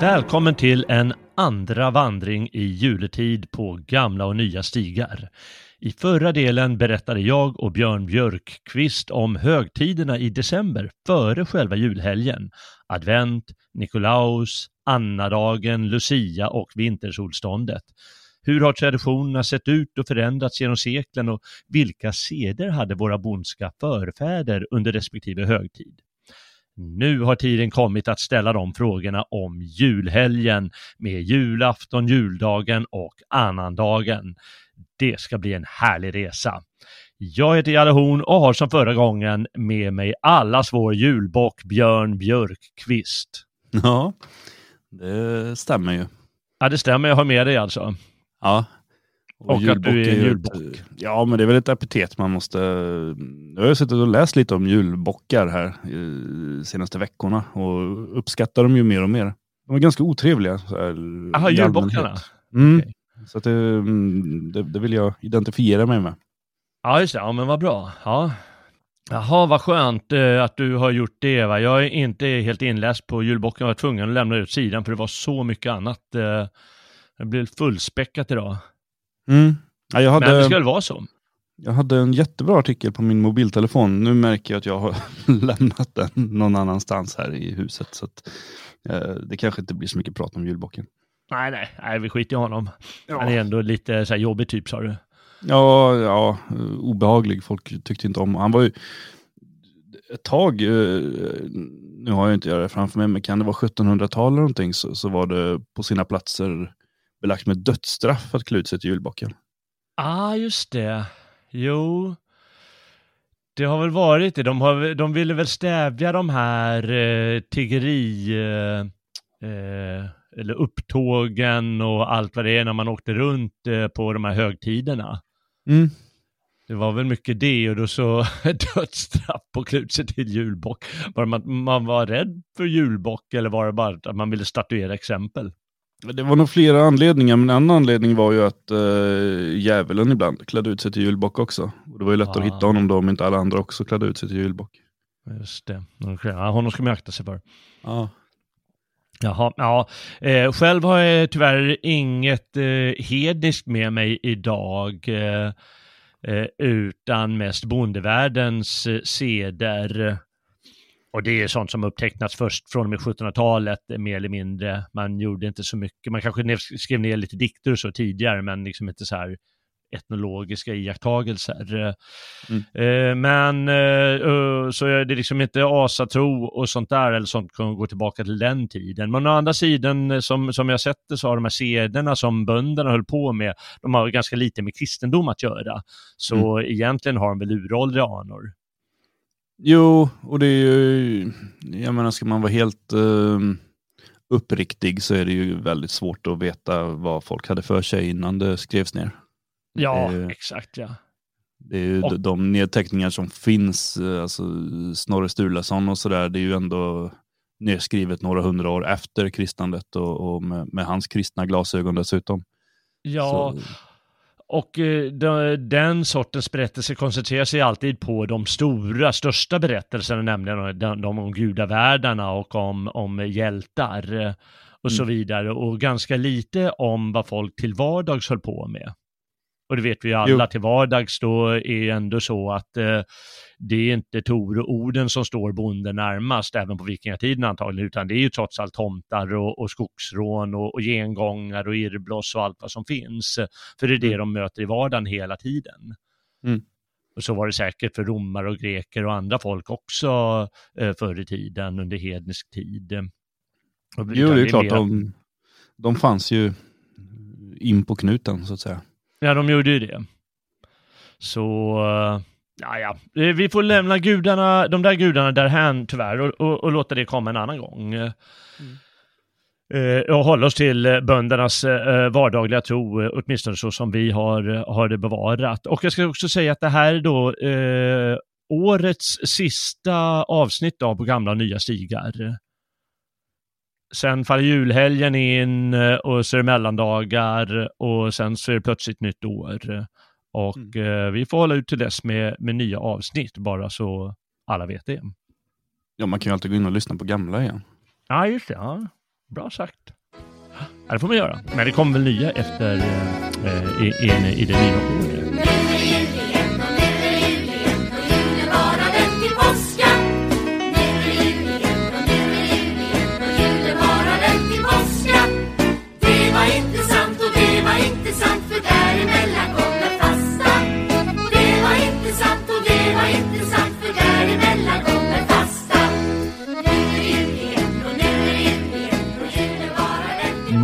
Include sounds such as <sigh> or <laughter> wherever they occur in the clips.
Välkommen till en andra vandring i juletid på gamla och nya stigar. I förra delen berättade jag och Björn Björkqvist om högtiderna i december före själva julhelgen. Advent, Nikolaus, Annadagen, Lucia och vintersolståndet. Hur har traditionerna sett ut och förändrats genom seklen och vilka seder hade våra bondska förfäder under respektive högtid? Nu har tiden kommit att ställa de frågorna om julhelgen med julafton, juldagen och annandagen. Det ska bli en härlig resa. Jag heter Jalle Horn och har som förra gången med mig allas vår julbock Björn Björkqvist. Ja, det stämmer ju. Ja, det stämmer. Jag har med dig alltså. Ja. Och att du är ju julbock. Ja, men det är väl ett epitet man måste... Jag har suttit och läst lite om julbockar här de senaste veckorna och uppskattar dem ju mer och mer. De är ganska otrevliga. Jaha, julbockarna? Mm. Okej. Så det, mm, det, det vill jag identifiera mig med. Ja, just det. Ja, men vad bra. Ja. Jaha, vad skönt eh, att du har gjort det Eva. Jag är inte helt inläst på julbocken. Jag var tvungen att lämna ut sidan för det var så mycket annat. Eh, det blev fullspäckat idag. Mm. Ja, jag, Men det hade, väl vara så? jag hade en jättebra artikel på min mobiltelefon. Nu märker jag att jag har <laughs> lämnat den någon annanstans här i huset. Så att, eh, det kanske inte blir så mycket prat om julbocken. Nej, nej, nej, vi skiter i honom. Han är ändå lite så här jobbig typ sa du. Ja, ja, eh, obehaglig. Folk tyckte inte om Han var ju ett tag, eh, nu har jag inte det framför mig, men kan det vara 1700-tal eller någonting så, så var det på sina platser belagt med dödsstraff att klä ut sig till julbocken. Ah, just det. Jo. Det har väl varit det. De, har, de ville väl stävja de här eh, tiggeri... Eh, eh, eller upptågen och allt vad det är när man åkte runt eh, på de här högtiderna. Mm. Det var väl mycket det och då så <laughs> dödsstraff på att klä sig till julbock. Var man, man var rädd för julbock eller var det bara att man ville statuera exempel? Det var nog flera anledningar, men en anledning var ju att äh, djävulen ibland klädde ut sig till julbock också. Och det var ju lätt Ah. att hitta honom då om inte alla andra också klädde ut sig till julbock. Just det. Ja, honom ska man akta sig för. Ja. Jaha, ja. Eh, själv har jag tyvärr inget eh, hedniskt med mig idag. Eh, eh, utan mest bondevärldens eh, seder. Och det är sånt som upptecknats först från och med 1700-talet, eh, mer eller mindre. Man gjorde inte så mycket. Man kanske skrev ner lite dikter och så tidigare, men liksom inte så här etnologiska iakttagelser. Mm. Eh, men eh, eh, så är det liksom inte asatro och sånt där eller sånt kan gå tillbaka till den tiden. Men å andra sidan som, som jag sett det så har de här sederna som bönderna höll på med, de har ganska lite med kristendom att göra. Så egentligen har de väl uråldriga anor. Jo, och det är ju, jag menar ska man vara helt eh, uppriktig så är det ju väldigt svårt att veta vad folk hade för sig innan det skrevs ner. Ja, Eh, exakt ja. Det är ju Och- de- nedteckningar som finns, eh, alltså Snorre Sturlason och sådär, det är ju ändå nedskrivet några hundra år efter kristnandet och, och med, med hans kristna glasögon dessutom. Ja, Så, Och eh, de, den sortens berättelser koncentrerar sig alltid på de stora, största berättelserna, nämligen de, de om gudavärldarna och om, om hjältar eh, och så Mm. vidare. Och ganska lite om vad folk till vardags höll på med. Och det vet vi alla, Jo. till vardags då är ändå så att eh, det är inte Tor och Oden som står bonden närmast, även på vikingatiden antagligen, utan det är ju trots allt tomtar och, och skogsrån och, och gengångar och irrbloss och allt vad som finns. För det är det Mm. de möter i vardagen hela tiden. Mm. Och så var det säkert för romare och greker och andra folk också eh, förr i tiden, under hednisk tid. Och jo, det är klart, mer- de, de fanns ju in på knuten så att säga. Ja, de gjorde ju det. Så, eh, ja, ja, eh, vi får lämna gudarna, de där gudarna därhän tyvärr och, och, och låta det komma en annan gång. Mm. och hålla oss till böndernas vardagliga tro, åtminstone så som vi har, har det bevarat. Och jag ska också säga att det här är då eh, årets sista avsnitt av På gamla och nya stigar. Sen faller julhelgen in eh, och så är det mellandagar och sen så är det plötsligt nytt år. Och mm. eh, vi får hålla ut till dess med, med nya avsnitt, bara så alla vet det. Ja, man kan ju alltid gå in och lyssna på gamla igen. Ja, just det. Ja. Bra sagt. Ja, det får man göra. Men det kommer väl nya efter eh, i, i, i det nya året.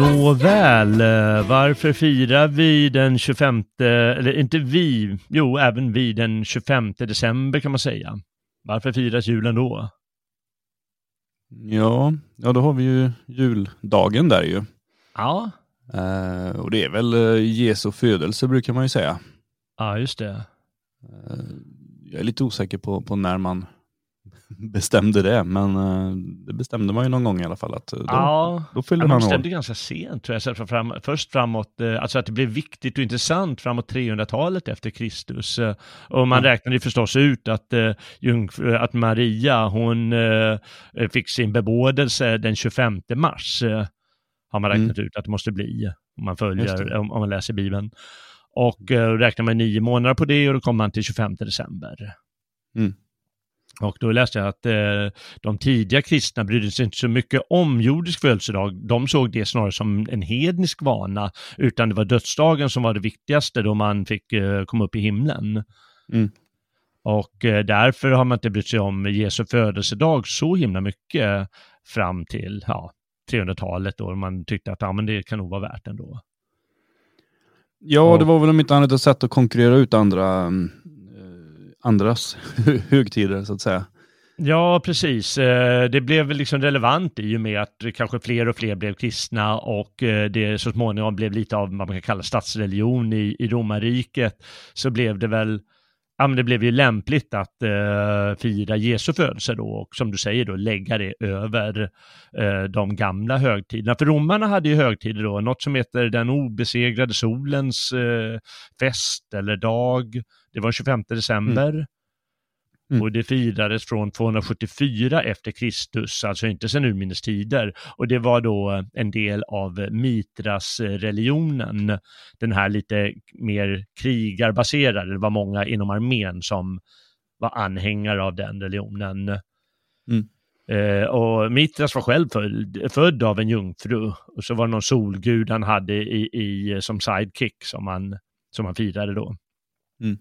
Nåväl, eh, varför firar vi den 25, eller inte vi, jo även vi den 25 december kan man säga. Varför firas julen då? Ja, ja då har vi ju juldagen där ju. Ja. Uh, och det är väl uh, Jesu födelse brukar man ju säga. Ja, just det. Uh, jag är lite osäker på, på när man bestämde det, men uh, det bestämde man ju någon gång i alla fall. Att, uh, då, ja, då fyllde ja, man år. bestämde ganska sent tror jag. Fram, först framåt, uh, alltså att det blev viktigt och intressant framåt 300-talet efter Kristus. och man mm. räknade ju förstås ut att, att Maria, hon fick sin bebådelse den 25 mars. har man räknat mm. ut att det måste bli, om man följer, om, om, man läser Bibeln. Och uh, räknar man nio månader på det och då kommer man till 25 december. Mm. Och då läste jag att eh, de tidiga kristna brydde sig inte så mycket om jordisk födelsedag. De såg det snarare som en hednisk vana, utan det var dödsdagen som var det viktigaste då man fick eh, komma upp i himlen. Mm. Och eh, därför har man inte brytt sig om Jesu födelsedag så himla mycket fram till ja, 300-talet då man tyckte att ja, men det kan nog vara värt ändå. Ja, det var väl om inte annat ett sätt att konkurrera ut andra mm, andras <laughs> högtider så att säga. Ja, precis. Eh, det blev liksom relevant i och med att kanske fler och fler blev kristna och eh, det så småningom blev lite av vad man kan kalla statsreligion i, i romarriket. Så blev det väl, ja men det blev ju lämpligt att eh, fira Jesu födelse då och som du säger då lägga det över eh, de gamla högtiderna. För romarna hade ju högtider då, något som heter den obesegrade solens eh, fest eller dag det var 25 december. Mm. Mm. Och det firades från 274 efter Kristus, alltså inte sedan urminnes tider. Och det var då en del av Mitras-religionen, den här lite mer krigarbaserade, det var många inom armén som var anhängare av den religionen. Mm. Eh, och Mitras var själv född, född, av en jungfru, och så var det någon solgud han hade i, i, som sidekick som han, som han firade då. Mm.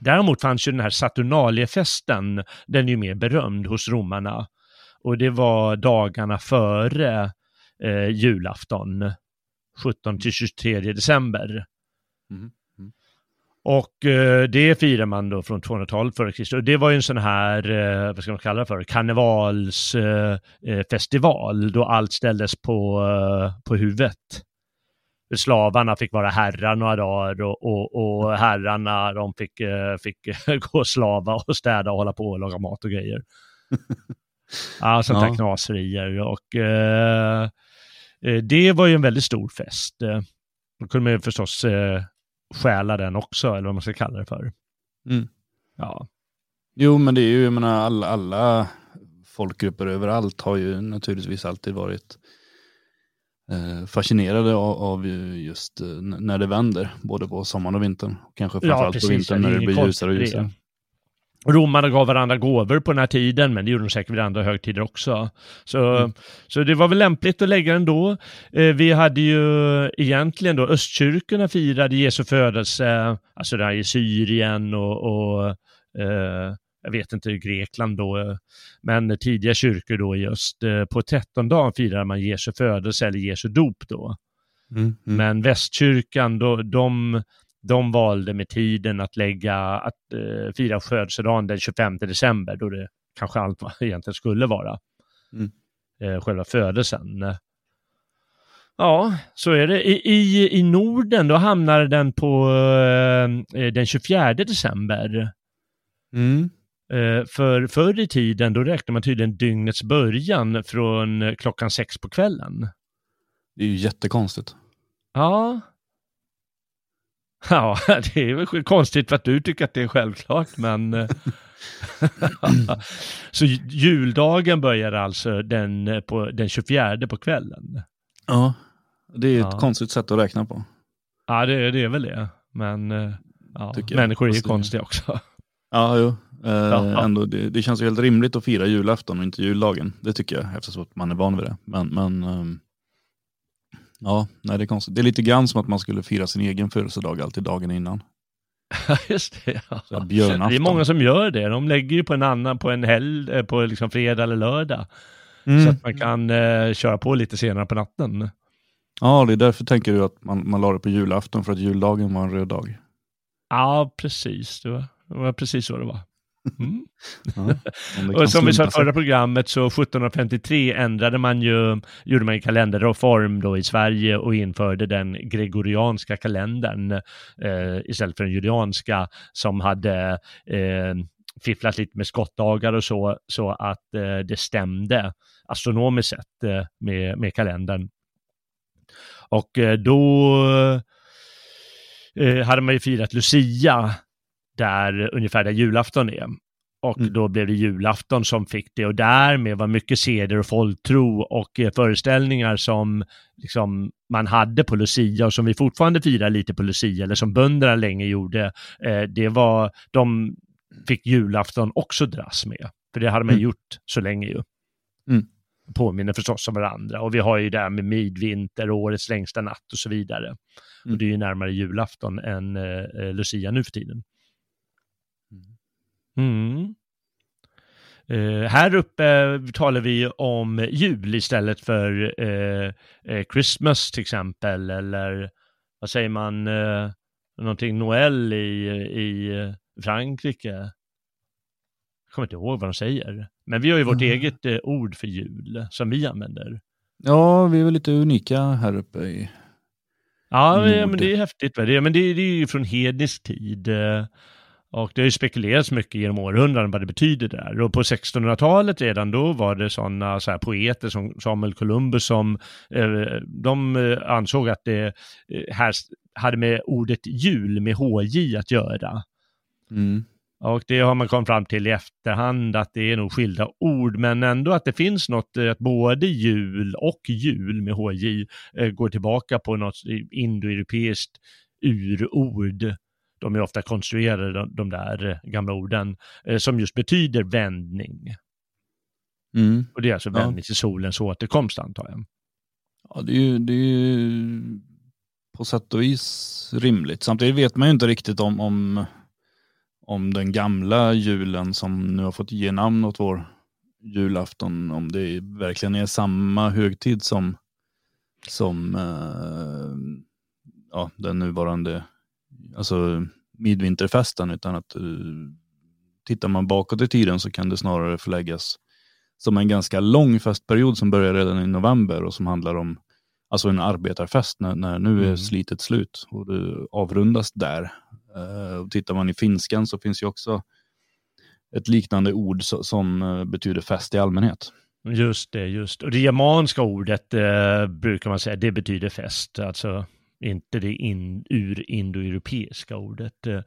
Däremot fanns ju den här Saturnaliefesten, den är ju mer berömd hos romarna. Och det var dagarna före eh, julafton, 17 till 23 december. Mm. Mm. Och eh, det firar man då från 200-talet före Kristus. Det var ju en sån här, eh, vad ska man kalla det för, karnevalsfestival eh, då allt ställdes på, på huvudet slavarna fick vara herrar några dagar och, och, och herrarna de fick, eh, fick <laughs> gå och slava och städa och hålla på och laga mat och grejer. <laughs> ja, sånt där ja. knaserier och eh, eh, det var ju en väldigt sstor fest. Då kunde man ju förstås eh, stjäla den också, eller vad man ska kalla det för. Mm. Ja. Jo, men det är ju, jag menar, alla, alla folkgrupper överallt har ju naturligtvis alltid varit Eh, fascinerade av, just eh, när det vänder, både på sommaren och vintern. Kanske framförallt ja, på vintern när det blir ljusare och ljusare. Romarna gav varandra gåvor på den här tiden, men det gjorde de säkert vid andra högtider också. Så, mm. så det var väl lämpligt att lägga den då. Eh, vi hade ju egentligen då östkyrkorna firade Jesu födelse, alltså där i Syrien och, och eh, jag vet inte, Grekland då, men tidiga kyrkor då just eh, på trettondagen firar man Jesu födelse eller Jesu dop då. Mm, mm. Men västkyrkan, då, de de valde med tiden att lägga, att eh, fira födelsedagen den 25 december, då det kanske allt <laughs> egentligen skulle vara. Mm. Eh, själva födelsen. Ja, så är det. I, i, i Norden, då hamnar den på eh, den 24 december. Mm. Eh, för förr i tiden, då räknar man tydligen dygnets början från klockan sex på kvällen. Det är ju jättekonstigt. Ja. <laughs> Ja, det är väl konstigt för att du tycker att det är självklart, men... eh, <laughs> så juldagen börjar alltså den, eh, på, den 24 på kvällen. Ja. Det är ett Ja. konstigt sätt att räkna på. Ja, det, det är väl det. Men ja, människor är ju konstiga också. Ja, jo. Eh, Ja. Ändå, det, det känns ju helt rimligt att fira julafton och inte juldagen. Det tycker jag, eftersom att man är van vid det. Men, men ehm, ja, nej det är konstigt. Det är lite grann som att man skulle fira sin egen födelsedag alltid dagen innan. <laughs> Just det. Ja. Så. Det är många som gör det. De lägger ju på en annan, på en helg, eh, på liksom fredag eller lördag. Mm. Så att man kan eh, köra på lite senare på natten. Ja, det är därför tänker du att man, man la det på julafton för att juldagen var en röd dag. Ja, precis. Det var, det var precis så det var. Mm. Ja, <laughs> Och som vi sa i förra programmet så 1753 ändrade man ju, gjorde man en kalenderreform då i Sverige och införde den gregorianska kalendern eh, istället för den julianska som hade eh, fifflat lite med skottdagar och så, så att eh, det stämde astronomiskt sett eh, med, med kalendern. Och eh, då eh, hade man ju firat Lucia där ungefär där julafton är. Och Mm. då blev det julafton som fick det och därmed var mycket seder och folktro och eh, föreställningar som liksom, man hade på Lucia och som vi fortfarande firar lite på Lucia eller som bönderna länge gjorde. Eh, det var, de fick julafton också dras med. För det hade man Mm. gjort så länge ju. Mm. Påminner förstås om varandra. Och vi har ju det här med midvinter, årets längsta natt och så vidare. Och Mm. det är ju närmare julafton än eh, eh, Lucia nu för tiden. Mm. Eh, här uppe talar vi om jul istället för eh, Christmas till exempel, eller vad säger man, eh, någonting Noel i, i Frankrike. Jag kommer inte ihåg vad de säger. Men vi har ju vårt Mm. eget ord för jul som vi använder. Ja, vi är väl lite unika här uppe i... Ja, men, det är häftigt. Va? Det, men det, det är ju från hednisk tid. Och det har ju spekulerats mycket genom århundraden vad det betyder där. Och på 1600-talet redan då var det sådana så poeter som Samuel Columbus som eh, de eh, ansåg att det eh, här hade med ordet jul med HJ att göra. Mm. Och det har man kommit fram till i efterhand att det är nog skilda ord, men ändå att det finns något, eh, att både jul och jul med HJ eh, går tillbaka på något indoeuropeiskt urord. De är ofta konstruerade, de, de där gamla orden, eh, som just betyder vändning. Mm. Och det är alltså Ja. vändning till solens återkomst antar jag. Ja, det är, ju, det är ju på sätt och vis rimligt. Samtidigt vet man ju inte riktigt om, om, om den gamla julen som nu har fått ge namn åt vår julafton, om det verkligen är samma högtid som, som eh, ja, den nuvarande alltså midvinterfesten, utan att eh, tittar man bakåt i tiden så kan det snarare förläggas som en ganska lång festperiod som börjar redan i november och som handlar om alltså en arbetarfest när, när nu är Mm. slitet slut och det avrundas där. Eh, och tittar man i finskan så finns ju också ett liknande ord so, som eh, betyder fest i allmänhet. Just det, just Och det germanska ordet eh, brukar man säga, det betyder fest, alltså inte det in, ur-indoeuropeiska ordet. Eh,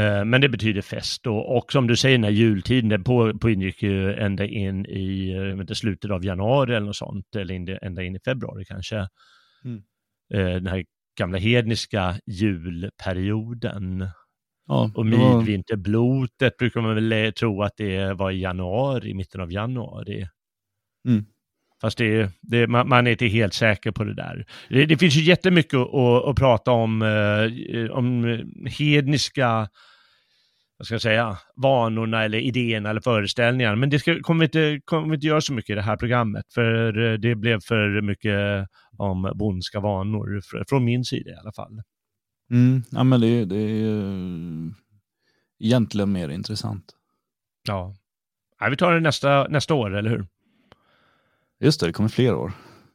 eh, men det betyder fest och, och som du säger, den här jultiden, den på, pågick ju ända in i eh, inte, slutet av januari eller något sånt, eller in, ända in i februari kanske. Mm. Den här gamla hedniska julperioden. Ja, Och midvinterblotet brukar man väl tro att det var i januari, i mitten av januari. Mm. Fast det, det, man, man är inte helt säker på det där. Det, det finns ju jättemycket att, att prata om, eh, om hedniska vad ska jag säga, vanorna eller idéerna eller föreställningarna. Men det ska, kommer, vi inte, kommer vi inte göra så mycket i det här programmet, för eh, det blev för mycket om bondska vanor, fr- från min sida i alla fall. Mm, ja, men det, det är eh, egentligen mer intressant. Ja. ja vi tar det nästa, nästa år, eller hur? Just det, det kommer fler år.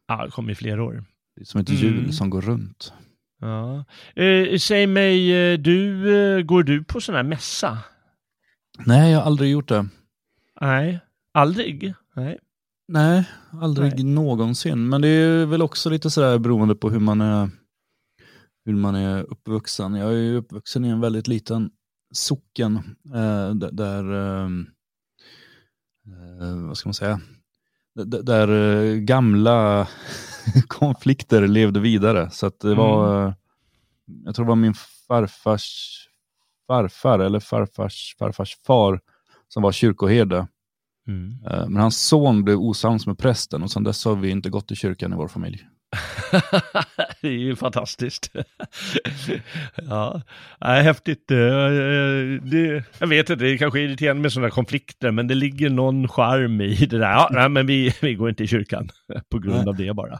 Ja, det kommer i fler år. Det är som ett Mm. hjul som går runt. Ja. Eh, säg mig, eh, du, eh, går du på sån här mässa? Nej, jag har aldrig gjort det. Nej, aldrig? Nej. Nej, aldrig Nej. någonsin. Men det är väl också lite sådär beroende på hur man är, hur man är uppvuxen. Jag är ju uppvuxen i en väldigt liten socken eh, där, där eh, eh, vad ska man säga, där, eh, gamla <laughs> konflikter levde vidare. Så det var, eh, jag tror det var min farfars farfar eller farfars farfars far som var kyrkoherde. Mm. Eh, Men hans son blev osams med prästen och sedan dess har vi inte gått i kyrkan i vår familj. <laughs> det är ju fantastiskt. <laughs> ja, Nej, häftigt. Eh, eh, Det, jag vet inte, det är kanske irriterande med sådana konflikter, men det ligger någon charm i det där. Ja, nej, men vi, vi går inte i kyrkan <laughs> på grund Nej. av det bara.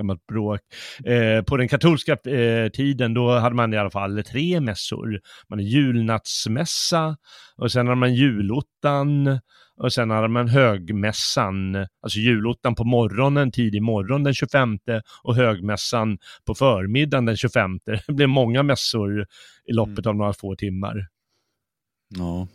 Gammalt bråk. Eh, på den katolska eh, tiden då hade man i alla fall tre mässor. Man hade julnattsmässa och sen hade man julottan och sen hade man högmässan, alltså julottan på morgonen, tidig morgon den 25 och högmässan på förmiddagen den 25. <laughs> Det blev många mässor i loppet av några få timmar. Ja.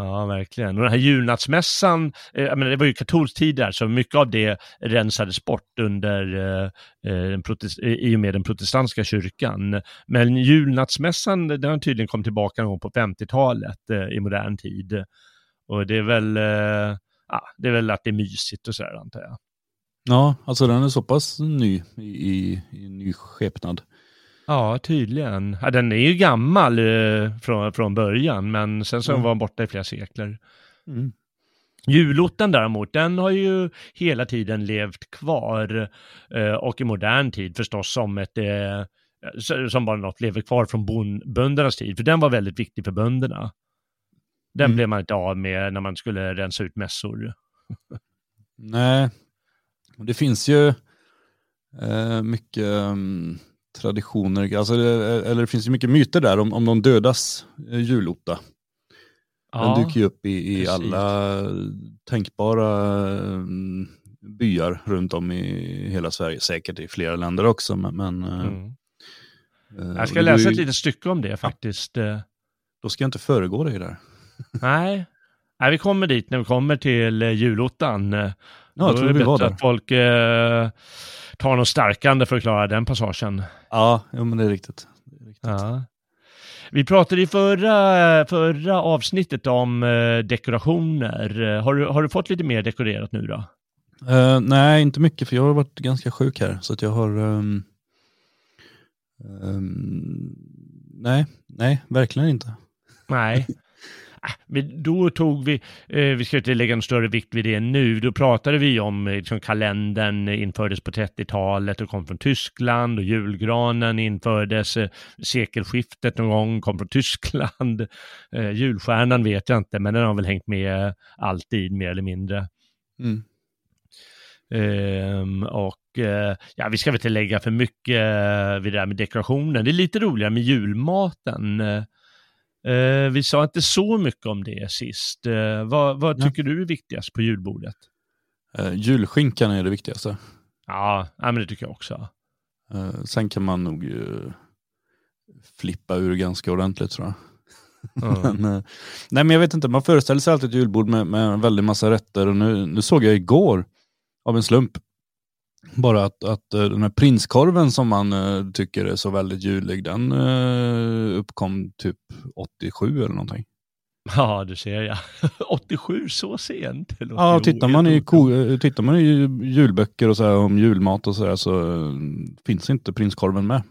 Ja, verkligen. Och den här julnattsmässan, eh, menar, det var ju katolsk tid där, så mycket av det rensades bort under, eh, eh den protest- i och med den protestantiska kyrkan. Men julnattsmässan, den har tydligen kommit tillbaka någon gång på 50-talet eh, i modern tid. Och det är väl, eh, ja, det är väl att det är mysigt och sådär antar jag. ja, alltså den är så pass ny i, i, i ny skepnad. Ja, tydligen. Ja, den är ju gammal eh, från, från början, men sen så Mm. var den borta i flera sekler. Mm. Julottan däremot, den har ju hela tiden levt kvar eh, och i modern tid förstås som ett eh, som bara något lever kvar från bon, böndernas tid, för den var väldigt viktig för bönderna. Den Mm. blev man inte av med när man skulle rensa ut mässor. Nej, det finns ju eh, mycket mm, traditioner, alltså, det- eller det finns ju mycket myter där om, om de dödas eh, julotta. Den dyker ju upp i, i alla tänkbara mm, byar runt om i hela Sverige, säkert i flera länder också. Men, men, eh, Mm. eh, Jag ska läsa ju- ett litet stycke om det faktiskt. Eh, Då ska jag inte föregå dig där. Nej. Nej, vi kommer dit när vi kommer till julottan. Ja, jag tror vi var där. att folk eh, tar något starkande för att klara den passagen. Ja, ja men det är riktigt. Det är riktigt. Ja. Vi pratade i förra, förra avsnittet om eh, dekorationer. Har du, har du fått lite mer dekorerat nu då? Eh, nej, inte mycket för jag har varit ganska sjuk här. Så att jag har... ehm, ehm, nej, nej, verkligen inte. Nej. <laughs> Men då tog vi, eh, vi ska inte lägga en större vikt vid det nu, då pratade vi om eh, liksom, kalendern infördes på 30-talet och kom från Tyskland och julgranen infördes eh, sekelskiftet någon gång, kom från Tyskland. <laughs> Eh, julstjärnan vet jag inte, men den har väl hängt med alltid mer eller mindre. Mm. Ehm, och eh, ja, vi ska väl inte lägga för mycket eh, vid det där med dekorationen. Det är lite roligare med julmaten. Eh, eh, vi sa inte så mycket om det sist. Eh, vad vad Ja. tycker du är viktigast på julbordet? Eh, julskinkan är det viktigaste. Ja, ja, men det tycker jag också. Eh, sen kan man nog eh, flippa ur ganska ordentligt tror jag. Mm. <laughs> Men, eh, nej men jag vet inte, man föreställer sig alltid ett julbord med, med en väldig massa rätter och nu, nu såg jag igår av en slump bara att, att eh, den här prinskorven som man eh, tycker är så väldigt julig, den eh, uppkom typ 87 eller någonting. Ja, du ser jag. <laughs> 87, så sent? Ja, tittar man, i, tittar man i julböcker och så här om julmat och så där så finns inte prinskorven med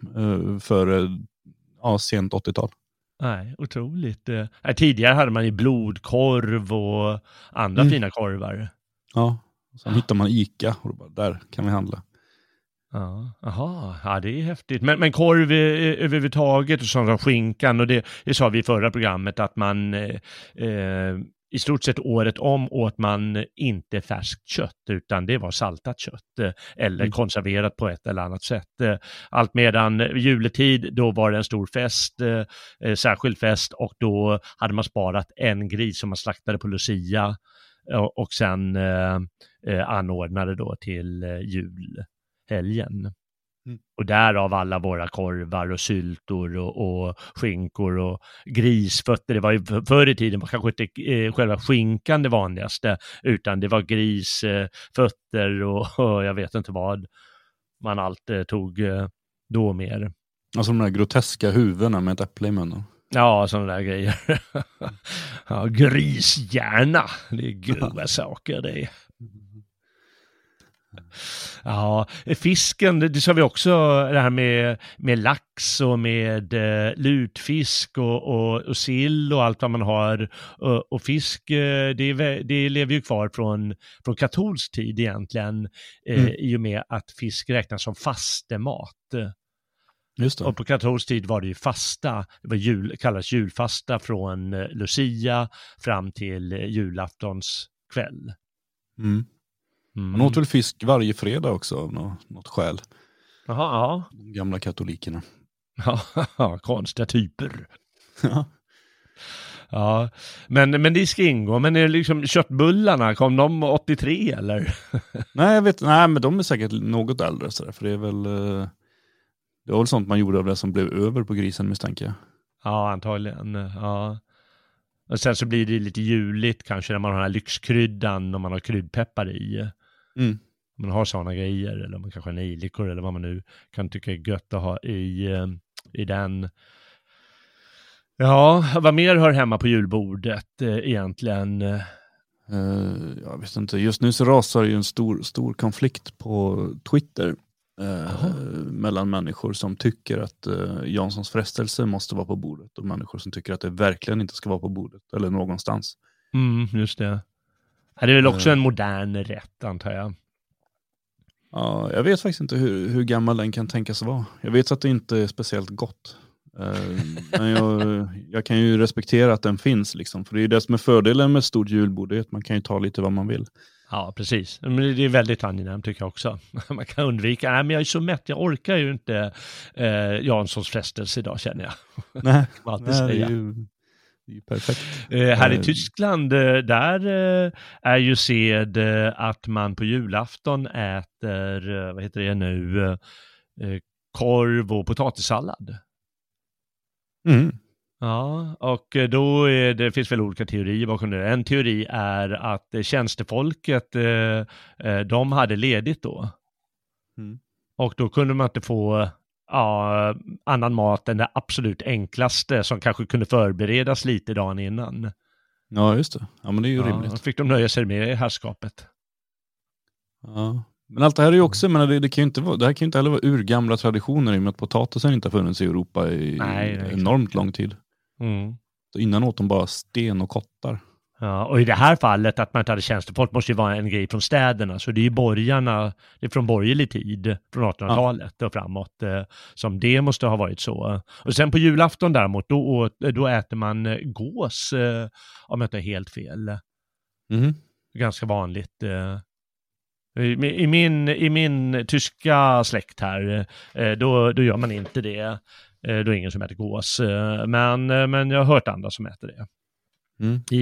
för ja, sent 80-tal. Nej, otroligt. Tidigare hade man ju blodkorv och andra Mm. fina korvar. Ja, sen hittar man Ica och bara, där kan vi handla. Ja, aha, ja det är häftigt. Men, men korv överhuvudtaget och sånt som skinkan och det, det sa vi i förra programmet att man eh, eh, i stort sett året om åt man inte färskt kött, utan det var saltat kött eh, eller Mm. konserverat på ett eller annat sätt. Eh, Allt medan juletid, då var det en stor fest, särskild fest och då hade man sparat en gris som man slaktade på Lucia och sen eh, eh, anordnade då till eh, julhelgen. Mm. Och därav alla våra korvar och syltor och, och skinkor och grisfötter. Det var ju för- förr i tiden var kanske inte eh, själva skinkan det vanligaste, utan det var grisfötter och, <laughs> och jag vet inte vad man allt eh, tog eh, då mer. Alltså de där groteska huvudena med ett äpple i munnen. Ja, sådana där grejer. <laughs> ja, grishjärna, det är grova saker det. Ja, fisken, det, det sa vi också, det här med, med lax och med eh, lutfisk och, och, och sill och allt vad man har. Och, och fisk, eh, det, är det lever ju kvar från, från katolsk tid egentligen, eh, Mm. i och med att fisk räknas som fastemat. Just det. Och på katolsk tid var det ju fasta, det var jul, kallas julfasta från eh, Lucia fram till eh, julaftons kväll. Mm. Mm. Man åt väl fisk varje fredag också av något, något skäl. Jaha, ja. De gamla katolikerna. Ja, <laughs> konstiga typer. <laughs> Ja. Men, men det ska ingå. Men är det liksom köttbullarna, kom de 83 eller? <laughs> nej, jag vet Nej, men de är säkert något äldre. Så där, för det är väl... eh, Det var väl sånt man gjorde av det som blev över på grisen misstänker jag. Ja, antagligen. Ja. Och sen så blir det lite juligt kanske när man har den här lyxkryddan och man har kryddpeppar i. Mm. Man har sådana grejer eller man kanske har nejlikor eller vad man nu kan tycka är gött att ha i, eh, i den. Ja, vad mer hör hemma på julbordet eh, egentligen? Eh, jag vet inte, just nu så rasar ju en stor, stor konflikt på Twitter. Eh, mellan människor som tycker att eh, Janssons frestelse måste vara på bordet och människor som tycker att det verkligen inte ska vara på bordet eller någonstans. Mm, just det. Det är väl också Eh. en modern rätt antar jag. Ja, jag vet faktiskt inte hur, hur gammal den kan tänkas vara. Jag vet att det inte är speciellt gott. Eh, men jag, <laughs> jag kan ju respektera att den finns, liksom. för det är det som är fördelen med stort julbord, det är att man kan ju ta lite vad man vill. Ja, precis. Men det är väldigt angenämt tycker jag också. <laughs> Man kan undvika, nej men jag är så mätt, jag orkar ju inte eh, Janssons frestelse idag känner jag. <laughs> Nej, alltid nej det, säga. är ju, det är ju perfekt. Eh, här i Eh. Tyskland, eh, där är ju sed att man på julafton äter, vad heter det nu, korv och potatissallad. Mm. Ja, och eh, då är det, finns väl olika teorier bakom det. En teori är att eh, tjänstefolket, eh, de hade ledigt då. Mm. Och då kunde man inte få ja, annan mat än det absolut enklaste som kanske kunde förberedas lite dagen innan. Ja, just det. Ja, men det är ju Ja, då rimligt. fick de nöja sig med i herrskapet. Ja. Men allt det här är ju också, menar, det, det, kan ju inte vara, det här kan ju inte heller vara urgamla traditioner i och med att potatisen inte har funnits i Europa i Nej, nej, enormt lång tid. Mm. Så innan åt de bara sten och kottar. Ja, och i det här fallet att man inte hade tjänstefolk måste ju vara en grej från städerna, så det är ju borgarna, det är från borgerlig tid, från 1800-talet och framåt, eh, som det måste ha varit så. Och sen på julafton däremot, då, då äter man eh, gås, eh, om jag inte har helt fel. Mhm. Ganska vanligt. I, min, I min tyska släkt här, då, då gör man inte det. Eh, Då är det ingen som äter gås, eh, men, eh, men jag har hört andra som äter det. Mm. I,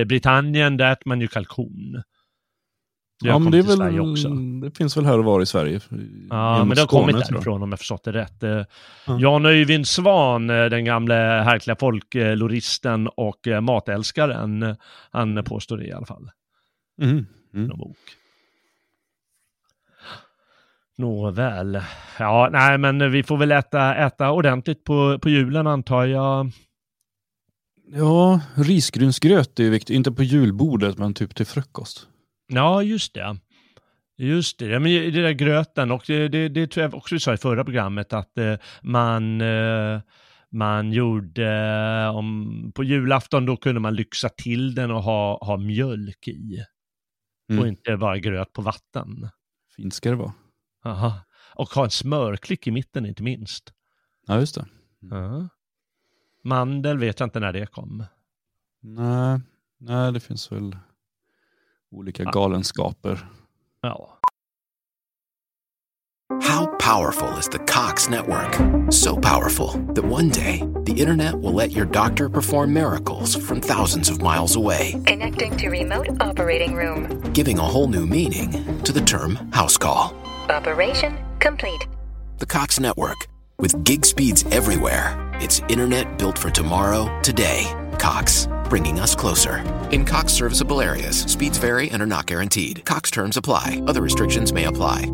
I Britannien där äter man ju kalkon. Det har Ja, men det, är väl, också. det finns väl här och var i Sverige. Ja, Genom men det har Skåne, kommit jag. därifrån om jag förstått det rätt. Ja. Jan Öyvind Svan, den gamle härkliga folkloristen och matälskaren, han påstår det i alla fall. Mhm. Mm. någon bok. Nåväl. Ja, nej, men vi får väl äta, äta ordentligt på, på julen antar jag. Ja, risgrynsgröt är ju viktigt. Inte på julbordet, men typ till frukost. Ja, just det. Just det, men det där gröten och det, det, det tror jag också vi sa i förra programmet att eh, man, eh, man gjorde, eh, om, på julafton då kunde man lyxa till den och ha, ha mjölk i. Mm. Och inte bara gröt på vatten. Fint ska det vara. Aha. Och ha en smörklick i mitten inte minst. Ja, just det. Ja. Mandel vet jag inte när det kom. Nej, Nej, det finns väl olika galenskaper. Ja. How powerful is the Cox network? So powerful that one day the internet will let your doctor perform miracles from thousands of miles away, Connecting to remote operating room. giving a whole new meaning to the term house call. Operation complete. The Cox network, with gig speeds everywhere, it's internet built for tomorrow, today. Cox, bringing us closer. In Cox serviceable areas, speeds vary and are not guaranteed. Cox terms apply, other restrictions may apply.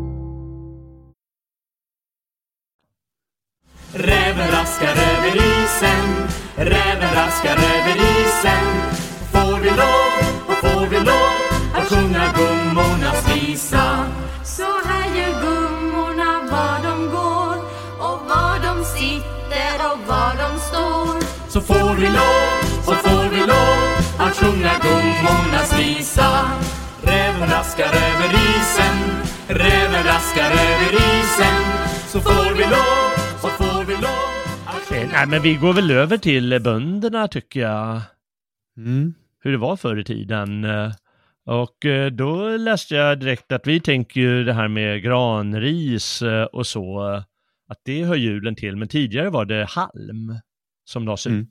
Räven raskar över isen, räven raskar över isen. Får vi lov, och får vi lov att sjunga gummornas visa. Så här vi lov, så får vi lov att sjunga gummornas visa. Räven raskar över isen, räven raskar över isen. Så får vi lov, så får vi lov att Eh, Nej, men vi går väl över till bönderna tycker jag. Mm. hur det var förr i tiden. Eh, Och eh, då läste jag direkt att vi tänker ju det här med granris eh, och så, eh, att det hör julen till, men tidigare var det halm som lades Mm. ut.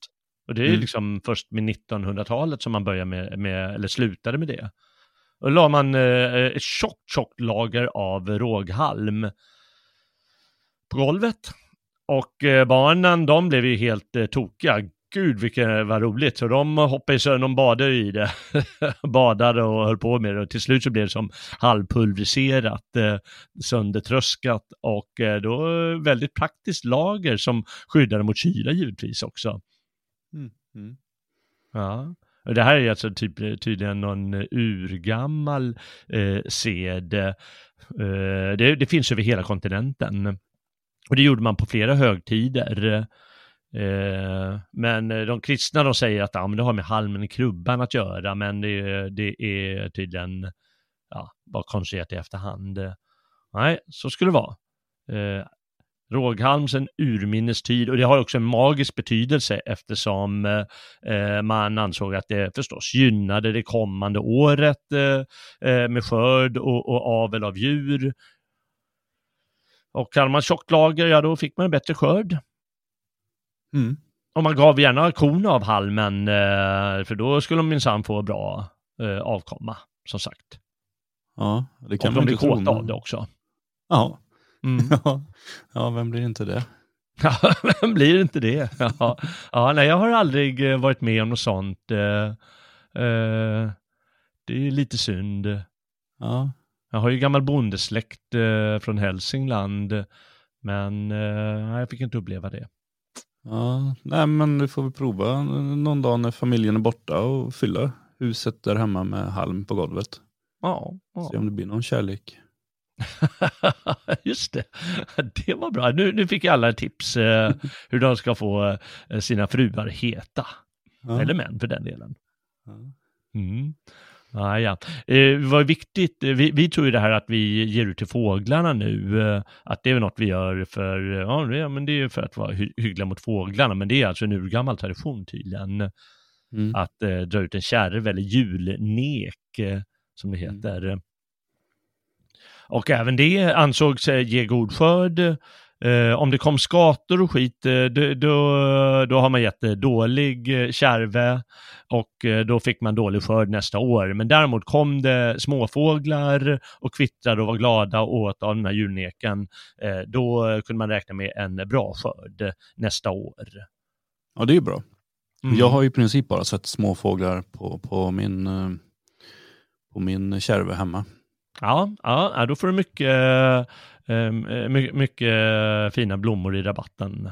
Och det är Mm. liksom först med 1900-talet som man började med, med, eller slutade med det. Och la man eh, ett tjockt, tjockt lager av råghalm på golvet. Och eh, barnen, de blev ju helt eh, tokiga. Gud vilket var roligt. Så de hoppade i sönder, de badade i det. <laughs> Badade och höll på med det. Och till slut så blev det som halvpulveriserat, eh, söndertröskat. Och eh, då väldigt praktiskt lager som skyddade mot kyla givetvis också. Mm. Mm. Ja. Det här är alltså typ, tydligen någon eh, urgammal eh, sed. Eh, det, det finns över hela kontinenten. Och det gjorde man på flera högtider. Eh, men de kristna de säger att ja, men det har med halmen i krubban att göra, men det, det är tydligen ja, bara konstruerat i efterhand. Nej, så skulle det vara. Eh, Råghalm sedan urminnes tid och det har också en magisk betydelse eftersom eh, man ansåg att det förstås gynnade det kommande året eh, eh, med skörd och, och avel av djur. Och hade man tjockt lager, ja då fick man en bättre skörd. Mm. Och man gav gärna korna av halmen, eh, för då skulle de minsann få bra eh, avkomma, som sagt. Ja, det kan och man de blir inte tro. kåta av det också. Ja. Mm. <laughs> Ja. ja, vem blir inte det? <laughs> Ja, vem blir inte det? <laughs> Ja, ja nej, jag har aldrig eh, varit med om något sånt. Eh, eh, det är lite synd. Ja. Jag har ju gammal bondesläkt från Hälsingland, men jag fick inte uppleva det. ja. Nej, men du får väl prova någon dag när familjen är borta och fylla huset där hemma med halm på golvet. Ja, Se ja. om det blir någon kärlek. <laughs> just det. Det var bra. Nu, nu fick alla tips eh, <laughs> hur de ska få eh, sina fruar heta. Ja. Eller män för den delen. Mm. Ah, ja. eh, vad viktigt, eh, vi, vi tror ju det här att vi ger ut till fåglarna nu, eh, att det är något vi gör för, ja men det är för att vara hy- hyggliga mot fåglarna, men det är alltså en urgammal tradition tydligen, Mm. att eh, dra ut en kärv eller julnek, eh, som det Mm. Och även det ansågs eh, ge god skörd. Eh, om det kom skator och skit, eh, då, då, har man gett eh, dålig eh, kärve och eh, då fick man dålig skörd nästa år. Men däremot kom det småfåglar och kvittrade och var glada och åt av den här julneken, då kunde man räkna med en bra skörd nästa år. ja, det är bra. Mm. Jag har i princip bara sett småfåglar på, på min, på min kärve hemma. Ja, ja, ja, då får du mycket, eh, mycket, mycket fina blommor i rabatten.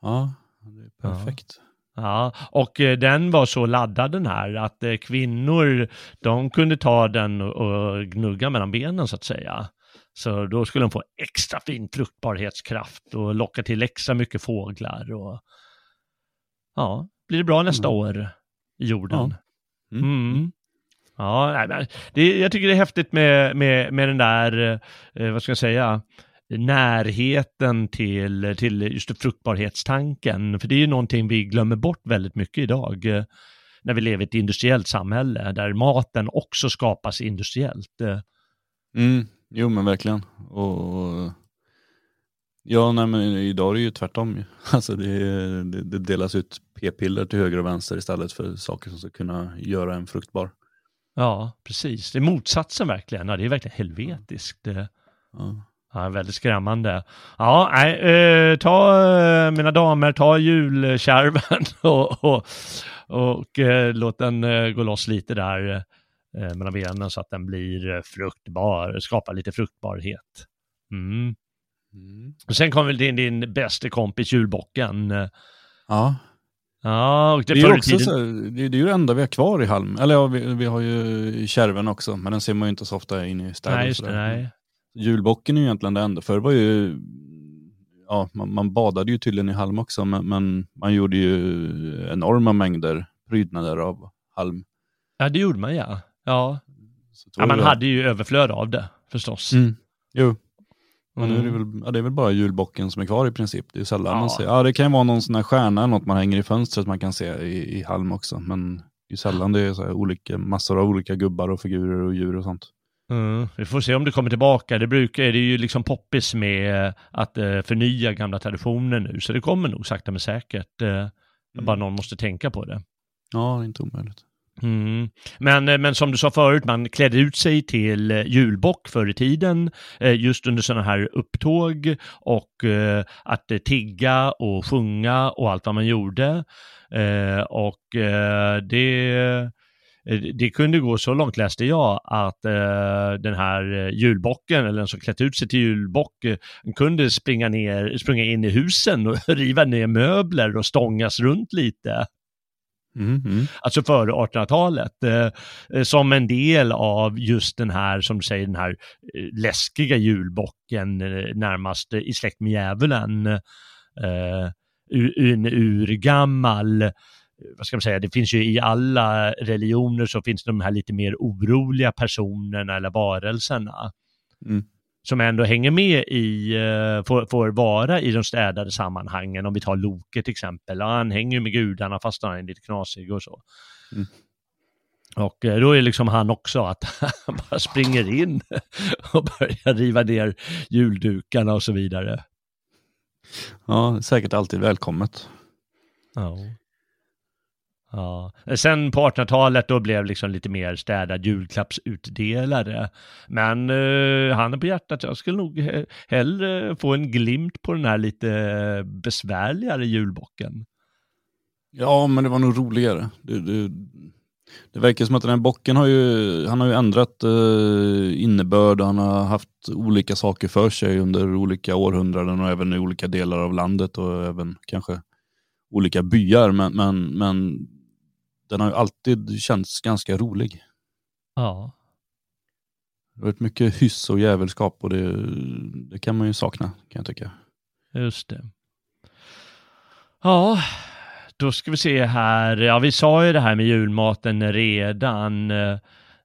Ja, det är perfekt. Ja, och eh, den var så laddad den här att eh, kvinnor, de kunde ta den och, och gnugga mellan benen så att säga. Så då skulle de få extra fin fruktbarhetskraft och locka till extra mycket fåglar och ja, blir det bra nästa Mm. år i jorden. Ja. Mm. Mm. Ja, nej, det, jag tycker det är häftigt med, med, med den där, eh, vad ska jag säga, närheten till, till just fruktbarhetstanken. För det är ju någonting vi glömmer bort väldigt mycket idag. Eh, när vi lever i ett industriellt samhälle där maten också skapas industriellt. Eh, Mm, jo men verkligen. Och, ja, nej, men idag är det ju tvärtom. ju. <laughs> Alltså det, det, det delas ut p-piller till höger och vänster istället för saker som ska kunna göra en fruktbar. Ja, precis. Det är motsatsen verkligen. Ja, det är verkligen helvetiskt. Eh, Ja. Ja, väldigt skrämmande. Ja, nej, eh, ta eh, mina damer, ta julkärven <laughs> och, och, och eh, låt den eh, gå loss lite där eh, mellan benen så att den blir fruktbar, skapar lite fruktbarhet. Mm. Mm. Och sen kommer din, din bästa kompis julbocken. Ja, Ja, och det, det är, ju också tiden. så, det, det är ju det enda vi har kvar i Halm. Eller ja, vi, vi har ju kärven också, men den ser man ju inte så ofta inne i städer. Nej, just det, nej. Julbocken är ju egentligen det enda. Förr var ju, ja, man, man badade ju tydligen i halm också, men, men man gjorde ju enorma mängder prydnader av halm. Ja, det gjorde man ja. Ja, ja man hade ju överflöd av det förstås. Mm. Jo, men nu är det, Mm. väl, ja, det är väl bara julbocken som är kvar i princip. Det är sällan Ja. man ser. Ja, det kan ju vara någon sån här stjärna eller något man hänger i fönstret man kan se i, i halm också. Men det är sällan det är så olika, massor av olika gubbar och figurer och djur och sånt. Mm, vi får se om det kommer tillbaka. Det brukar, det är ju liksom poppis med att eh, förnya gamla traditioner nu, så det kommer nog sakta men säkert. Eh, Bara någon måste tänka på det. Ja, det är inte omöjligt. Mm. Men, eh, men som du sa förut, man klädde ut sig till eh, julbock förr i tiden, eh, just under sådana här upptåg och att tigga och sjunga och allt vad man gjorde. Och det, det kunde gå så långt, läste jag, att den här julbocken, eller den som klätt ut sig till julbock, kunde springa, ner, springa in i husen och <laughs> riva ner möbler och stångas runt lite Mm, mm. alltså före 1800-talet, eh, eh, som en del av just den här, som du säger, den här eh, läskiga julbocken, eh, närmast eh, i släkt med djävulen. Eh, en urgammal, eh, vad ska man säga, det finns ju i alla religioner så finns det de här lite mer oroliga personerna eller varelserna. Mm. Som ändå hänger med i, eh, får, får vara i de städade sammanhangen. Om vi tar Loke till exempel. Ja, han hänger med gudarna fast han är lite knasig och så. Mm. Och eh, då är liksom han också att han bara springer in <laughs> och börjar riva ner juldukarna och så vidare. Ja, säkert alltid välkommet. Ja. Ja. Sen på 1800-talet då blev liksom lite mer städad julklappsutdelare. Men eh, handen på hjärtat, jag skulle nog he- hellre få en glimt på den här lite besvärligare julbocken. Ja, men det var nog roligare. Det, det, det verkar som att den här bocken har ju, han har ju ändrat eh, innebörd. Han har haft olika saker för sig under olika århundraden och även i olika delar av landet och även kanske olika byar. Men, men, men den har ju alltid känts ganska rolig. Ja. Det har varit mycket hyss och jävelskap och det, det kan man ju sakna kan jag tycka. Just det. Ja, då ska vi se här. Ja, vi sa ju det här med julmaten redan. Eh,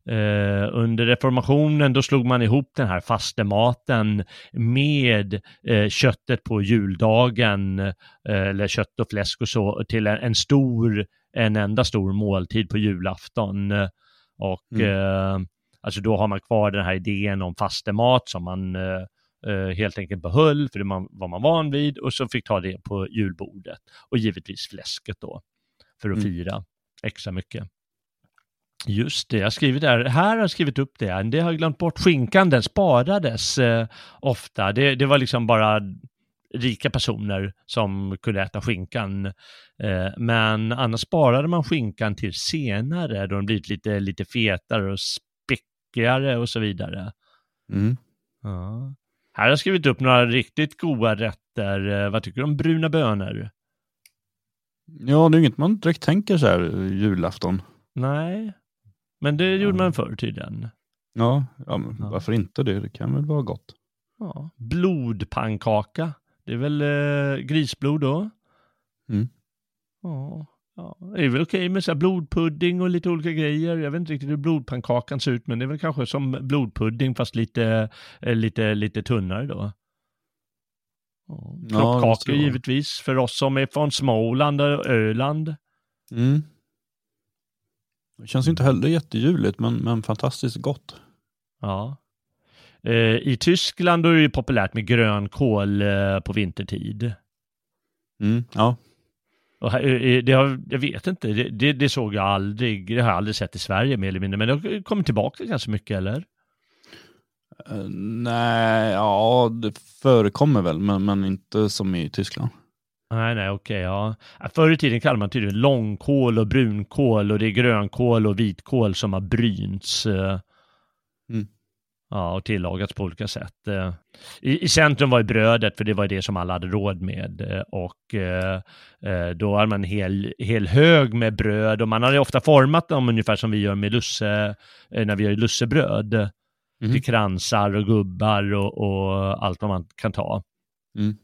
eh, under reformationen då slog man ihop den här fastematen med eh, köttet på juldagen, eh, eller kött och fläsk och så, till en, en stor, en enda stor måltid på julafton. Eh, Och Mm. eh, alltså då har man kvar den här idén om fastemat som man eh, eh, helt enkelt behöll, för det man, var man van vid, och så fick ta det på julbordet. Och givetvis fläsket då, för att Mm. fira extra mycket. Just det, jag har skrivit där, här har jag skrivit upp det, det har jag glömt bort. Skinkan, den sparades eh, ofta. Det, det var liksom bara rika personer som kunde äta skinkan. Eh, men annars sparade man skinkan till senare, då den blivit lite, lite fetare och späckigare och så vidare. Mm. Ja. Här har jag skrivit upp några riktigt goda rätter. Eh, Vad tycker du om bruna bönor? Ja, det är inget man direkt tänker så här eh, julafton. Nej, men det gjorde man förr tydligen. Ja, ja Ja. varför inte det? Det kan väl vara gott. Ja. Blodpannkaka. Det är väl eh, grisblod då? Mm. Ja. Ja, det är väl okej med så blodpudding och lite olika grejer. Jag vet inte riktigt hur blodpannkakan ser ut, men det är väl kanske som blodpudding fast lite, eh, lite, lite tunnare då. Ja, Ja, Kroppkakor vara. givetvis för oss som är från Småland och Öland. Mm. Det känns inte heller jättejuligt, men, men fantastiskt gott. Ja. Eh, I Tyskland då är det ju populärt med grönkål eh, på vintertid. Mm, ja. Och här, eh, det har, jag vet inte, det, det, det såg jag aldrig, det har jag aldrig sett i Sverige mer eller mindre, men det har kommit tillbaka ganska mycket eller? Nej, ja det förekommer väl, men, men inte som i Tyskland. Nej, nej, okej, ja. Ja, Förr i tiden kallade man tydligen långkål och brunkål och det är grönkål och vitkål som har brynts. Mm. Ja, och tillagats på olika sätt. Eh, I, I centrum var ju brödet, för det var det som alla hade råd med. eh, Och eh, eh, då hade man en hel, hel hög med bröd och man hade ofta format dem ungefär som vi gör med lusse, när vi gör lussebröd. Mhm. Till kransar och gubbar och, och allt vad man kan ta. Mm.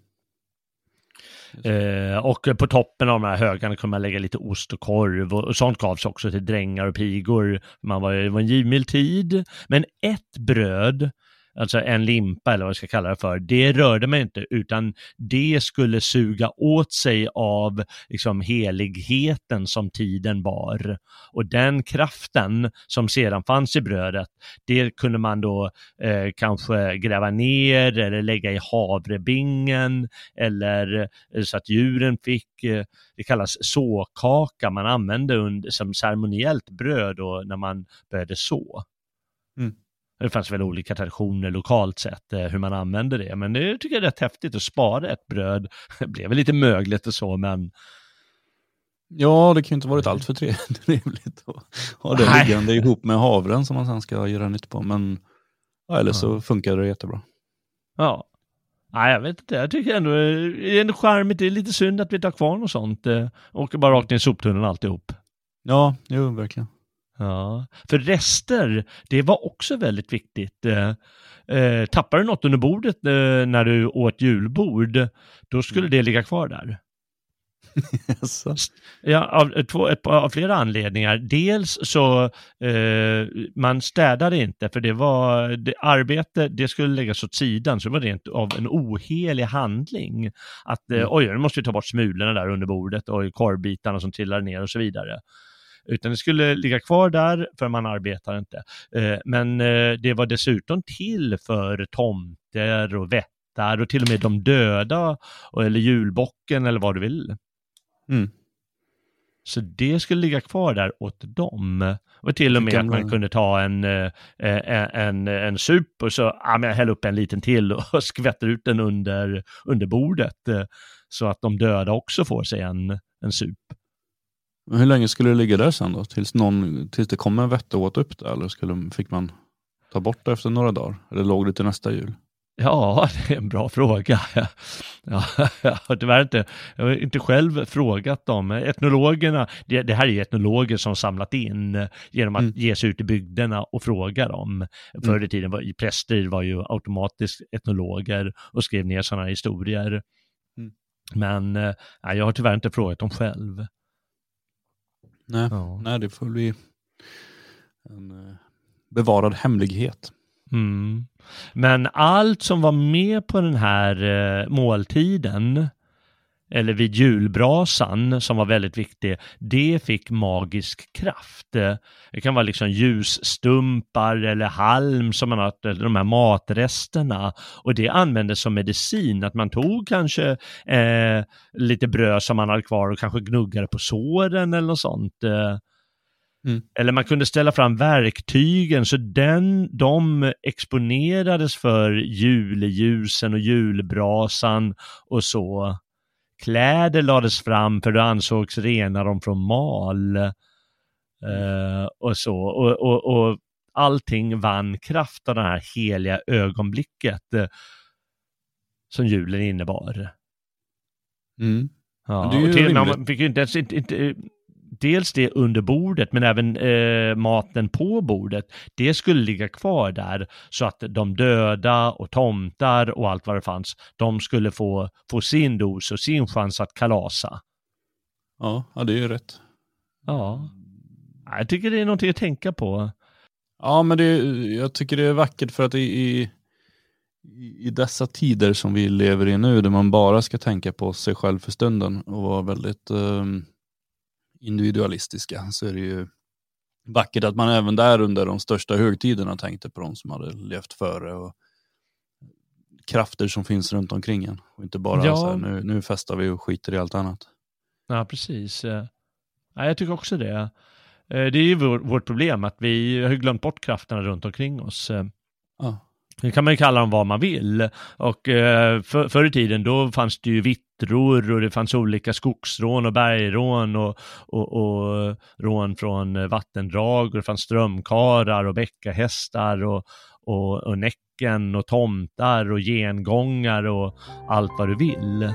Eh, och på toppen av de här högarna kunde man lägga lite ost och korv och, och sånt gavs också till drängar och pigor. Man var, det var en givmild tid. Men ett bröd, alltså en limpa eller vad jag ska kalla det för, det rörde man inte utan det skulle suga åt sig av liksom heligheten som tiden bar. Och den kraften som sedan fanns i brödet, det kunde man då eh, kanske gräva ner eller lägga i havrebingen eller eh, så att djuren fick, eh, det kallas såkaka, man använde under, som ceremoniellt bröd då när man började så. Mm. Det fanns väl olika traditioner lokalt sett eh, hur man använde det, men det tycker jag är rätt häftigt att spara ett bröd. Det <laughs> blev väl lite mögligt och så, men Ja, det kan ju inte varit allt för <laughs> trevligt att ha det Nej. liggande ihop med havren som man sen ska göra nytt på. Men ja, eller så funkar det jättebra. ja. Nej, jag vet inte. Jag tycker ändå det är ändå charmigt. Det är lite synd att vi har kvar något sånt. eh, Åker bara rakt ner i soptunnan alltihop. Ja, jo, verkligen. Ja, för rester, det var också väldigt viktigt. Eh, eh, tappar du något under bordet eh, när du åt julbord, då skulle det ligga kvar där. <laughs> Ja, av, två, ett, av flera anledningar. Dels så, eh, man städade inte för det var, det, arbete, det skulle läggas åt sidan, så det var rent av en ohelig handling. Att, eh, Mm. oj, nu måste vi ta bort smulorna där under bordet och korvbitarna som trillar ner och så vidare. Utan det skulle ligga kvar där för man arbetar inte. Eh, men eh, det var dessutom till för tomter och vättar och till och med de döda, eller julbocken eller vad du vill. Mm. Så det skulle ligga kvar där åt dem. Och till och med att man kunde ta en, eh, en, en, en sup och så ja, men jag häller upp en liten till och <laughs> skvätter ut den under, under bordet. Så att de döda också får sig en, en sup. Men hur länge skulle det ligga där sen då? Tills, någon, tills det kom en vätte och åt upp det? Eller skulle, fick man ta bort det efter några dagar? Eller låg det till nästa jul? Ja, <laughs> det är en bra fråga. <laughs> Ja, jag har tyvärr inte, jag har inte själv frågat dem. Etnologerna, det, det här är ju etnologer som samlat in genom att Mm. ge sig ut i bygderna och fråga dem. Förr i tiden var präster var ju automatiskt etnologer och skrev ner sådana historier. Mm. Men eh, nej, jag har tyvärr inte frågat dem själv. Nej, Ja. Nej det får bli en eh, bevarad hemlighet. Mm. Men allt som var med på den här eh, måltiden, eller vid julbrasan som var väldigt viktig, det fick magisk kraft. Det kan vara liksom ljusstumpar eller halm som man har, eller de här matresterna. Och det användes som medicin, att man tog kanske eh, lite bröd som man hade kvar och kanske gnuggade på såren eller något sånt. Mm. eller man kunde ställa fram verktygen så den, de exponerades för juleljusen och julbrasan och så. Kläder lades fram för det ansågs rena dem från mal. Eh, och så. Och, och, och allting vann kraft av det här heliga ögonblicket eh, som julen innebar. Mm. Ja, och till, man fick ju inte, ens- inte, dels det under bordet, men även eh, maten på bordet. Det skulle ligga kvar där så att de döda och tomtar och allt vad det fanns, de skulle få, få sin dos och sin chans att kalasa. Ja, ja, det är ju rätt. Ja, jag tycker det är någonting att tänka på. Ja, men det, jag tycker det är vackert för att i, i, dessa tider som vi lever i nu, där man bara ska tänka på sig själv för stunden och vara väldigt ehm, individualistiska, så är det ju vackert att man även där under de största högtiderna tänkte på de som hade levt före och krafter som finns runt omkring en. Och inte bara Ja. så här, nu, nu festar vi och skiter i allt annat. Ja, precis. Eh, Ja, jag tycker också det. Eh, Det är ju vår, vårt problem att vi har glömt bort krafterna runt omkring oss. Eh, Ja. Nu kan man ju kalla dem vad man vill. Och eh, för, förr i tiden då fanns det ju vittror och det fanns olika skogsrån och bergrån och, och, och rån från eh, vattendrag och det fanns strömkarar och bäckahästar och, och, och näcken och tomtar och gengångar och allt vad du vill.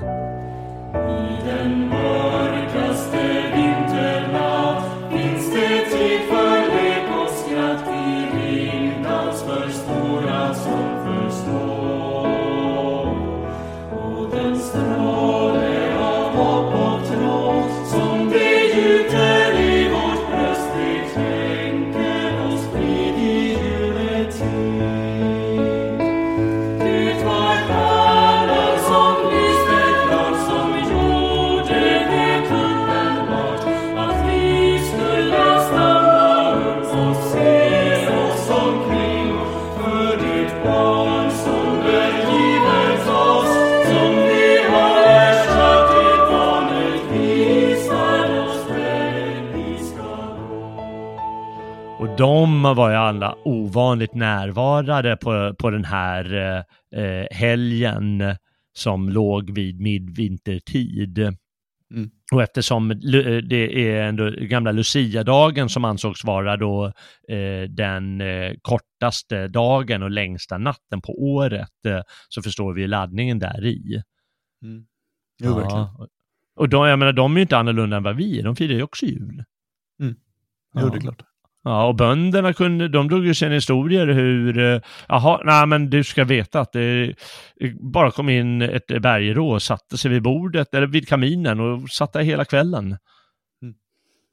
De var ju alla ovanligt närvarade på, på den här eh, eh, helgen som låg vid midvintertid. Mm. Och eftersom eh, det är ändå gamla Lucia-dagen som ansågs vara då eh, den eh, kortaste dagen och längsta natten på året eh, så förstår vi laddningen där i. Mm. Jo, verkligen. Och de, jag menar, de är ju inte annorlunda än vad vi är, de firar ju också jul. Jo, det är klart. Ja, och bönderna kunde, de drog ju sina historier hur, eh, jaha, nej men du ska veta att det eh, bara kom in ett bergrå och satte sig vid bordet eller vid kaminen och satt där hela kvällen. Mm.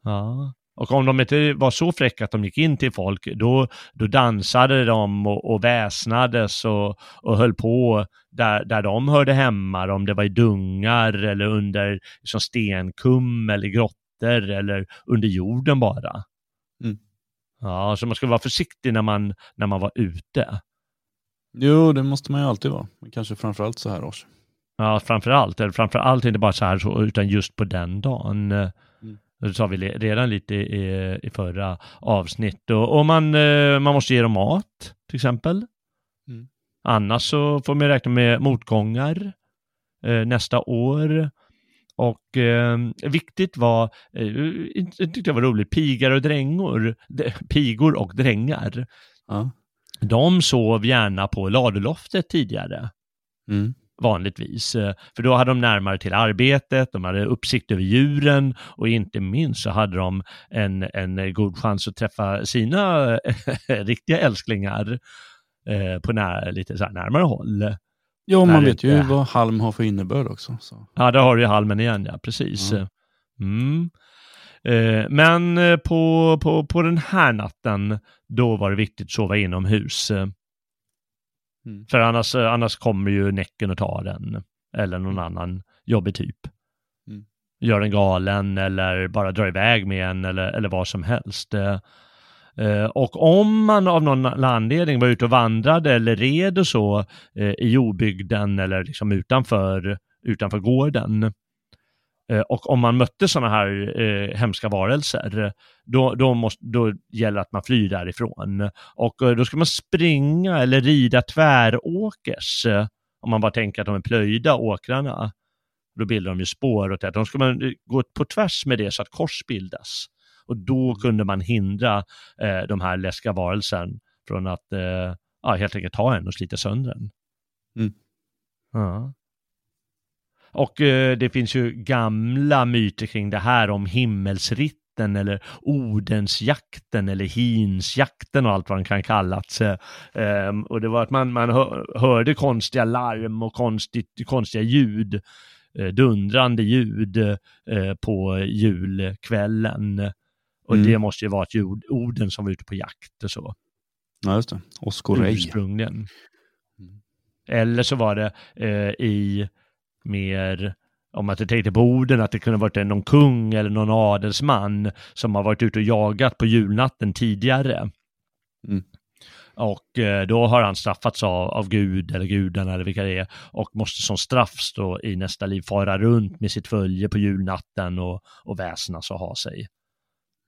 Ja. Och om de inte var så fräcka att de gick in till folk, då, då dansade de och, och väsnades och, och höll på där, där de hörde hemma, om det var i dungar eller under liksom stenkum eller grottor eller under jorden bara. Mm. Ja, så man ska vara försiktig när man, när man var ute. Jo, det måste man ju alltid vara. Men kanske framförallt så här års. Ja, framför allt, eller framför allt inte bara så här så, utan just på den dagen. Mm. Det sa vi redan lite i, i förra avsnitt. Och, och man, eh, man måste ge dem mat, till exempel. Mm. Annars så får man räkna med motgångar eh, nästa år. Och eh, viktigt var, eh, jag tyckte det var roligt, pigar och drängor, de, pigor och drängar. Ja. De sov gärna på laduloftet tidigare Mm. vanligtvis. Eh, För då hade de närmare till arbetet, de hade uppsikt över djuren och inte minst så hade de en, en god chans att träffa sina <laughs> riktiga älsklingar eh, på när, lite så närmare håll. Jo, man vet ju vad halm har för innebörd också. Så. Ja, där har du ju halmen igen, ja, precis. Ja. Mm. Eh, Men eh, på, på, på den här natten, då var det viktigt att sova inomhus. Mm. För annars, eh, annars kommer ju Näcken och tar den. Eller någon annan jobbig typ. Mm. Gör en galen eller bara drar iväg med en eller, eller vad som helst. Eh, Eh, och om man av någon anledning var ute och vandrade eller red och så eh, i jordbygden eller liksom utanför, utanför gården. Eh, och om man mötte sådana här eh, hemska varelser, då, då, måste, då gäller det att man flyr därifrån. Och då ska man springa eller rida tväråkers, om man bara tänker att de är plöjda, åkrarna. Då bildar de ju spår åt det. Då ska man gå på tvärs med det så att kors bildas. Och då kunde man hindra eh, de här läskiga varelsen från att eh, ja, helt enkelt ta en och slita sönder den. Mm. Ja. Och eh, det finns ju gamla myter kring det här om himmelsritten eller Odensjakten eller Hinsjakten och allt vad den kan kallats. Eh, ehm, och det var att man, man hör, hörde konstiga larm och konstigt, konstiga ljud, eh, dundrande ljud eh, på julkvällen. Och Mm. det måste ju vara ett orden som var ute på jakt och så Ja, just det. Oskorej. ursprungligen. Mm. Eller så var det eh, i mer om att du tänkte på orden att det kunde varit någon kung eller någon adelsman som har varit ute och jagat på julnatten tidigare. Mm. Och eh, då har han straffats av, av Gud eller gudarna eller vilka det är och måste som straff då i nästa liv fara runt med sitt följe på julnatten och, och väsnas och ha sig.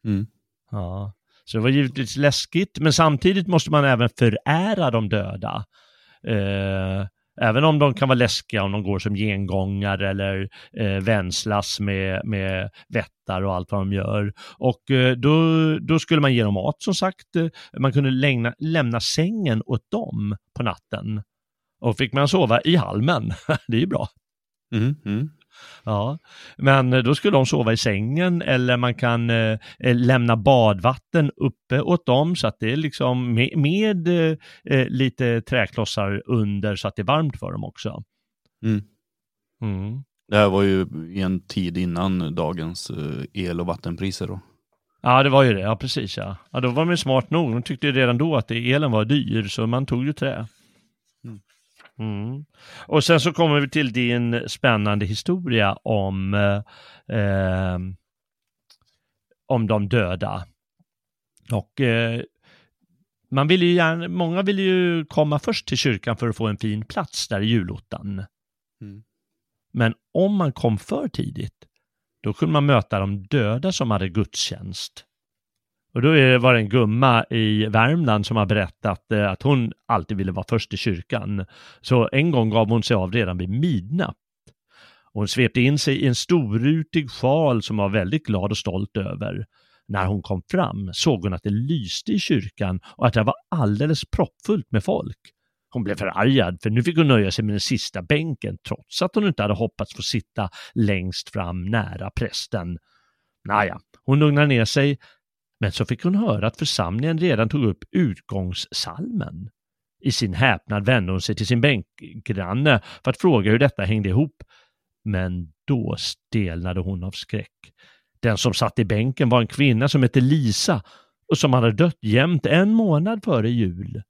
Mm. Ja. Så det var givetvis läskigt, men samtidigt måste man även förära de döda. Eh, även om de kan vara läskiga om de går som gengångare eller eh, vänslas med, med vättar och allt vad de gör. Och eh, då, då skulle man ge dem mat som sagt. Eh, Man kunde lämna, lämna sängen åt dem på natten. Och fick man sova i halmen, <laughs> det är ju bra. Mm. Mm. Ja, men eh, då skulle de sova i sängen eller man kan eh, eh, lämna badvatten uppe åt dem så att det är liksom med, med eh, eh, lite träklossar under så att det är varmt för dem också. Mm. Mm. Det här var ju en tid innan dagens el och vattenpriser då. Ja, det var ju det. Ja, precis ja. ja då var de ju smart nog. De tyckte ju redan då att det, elen var dyr så man tog ju trä. Mm. Och sen så kommer vi till din spännande historia om, eh, eh, om de döda. Och eh, man vill ju gärna, många vill ju komma först till kyrkan för att få en fin plats där i julottan. Mm. Men om man kom för tidigt, då kunde man möta de döda som hade gudstjänst. Och då är det- var det en gumma i Värmland som har berättat eh, att hon alltid ville vara först i kyrkan. Så en gång gav hon sig av redan vid midnatt. Och Hon svepte in sig i en storrutig sjal som var väldigt glad och stolt över. När hon kom fram såg hon att det lyste i kyrkan och att det var alldeles proppfullt med folk. Hon blev förargad för nu fick hon nöja sig med den sista bänken trots att hon inte hade hoppats få sitta längst fram nära prästen. Naja, hon lugnade ner sig men så fick hon höra att församlingen redan tog upp utgångssalmen. I sin häpnad vände hon sig till sin bänkgranne för att fråga hur detta hängde ihop. Men då stelnade hon av skräck. Den som satt i bänken var en kvinna som hette Lisa och som hade dött jämt en månad före jul.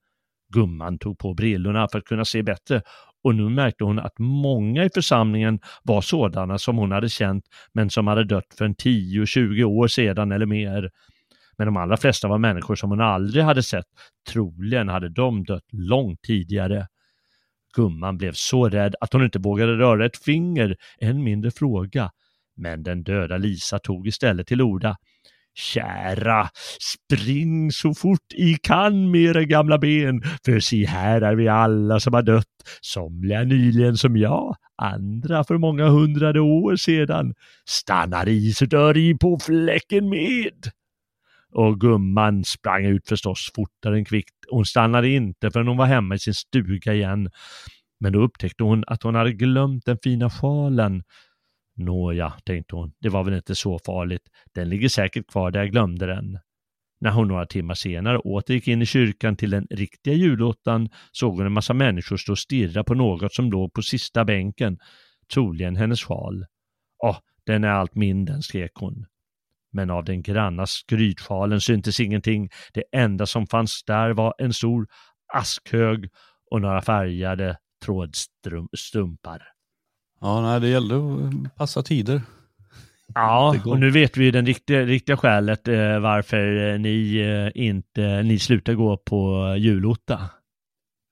Gumman tog på brillorna för att kunna se bättre och nu märkte hon att många i församlingen var sådana som hon hade känt men som hade dött för en 10-20 år sedan eller mer. Men de allra flesta var människor som hon aldrig hade sett. Troligen hade de dött långt tidigare. Gumman blev så rädd att hon inte vågade röra ett finger, än mindre fråga. Men den döda Lisa tog istället till orda. Kära, spring så fort I kan med era gamla ben, för se här är vi alla som har dött, somliga nyligen som jag, andra för många hundrade år sedan. Stannar I så dör I på fläcken med. Och gumman sprang ut förstås fortare än kvickt. Hon stannade inte förrän hon var hemma i sin stuga igen. Men då upptäckte hon att hon hade glömt den fina sjalen. Nåja, tänkte hon, det var väl inte så farligt. Den ligger säkert kvar där jag glömde den. När hon några timmar senare åter gick in i kyrkan till den riktiga julottan såg hon en massa människor stå och stirra på något som låg på sista bänken, troligen hennes sjal. Åh, den är allt min, den skrek hon. Men av den granna skrytsjalen syntes ingenting. Det enda som fanns där var en stor askhög och några färgade trådstumpar. Ja, nej, det gällde att passa tider. Ja, <laughs> Det och nu vet vi den riktiga, riktiga skälet eh, varför eh, ni eh, inte, ni slutar gå på julotta.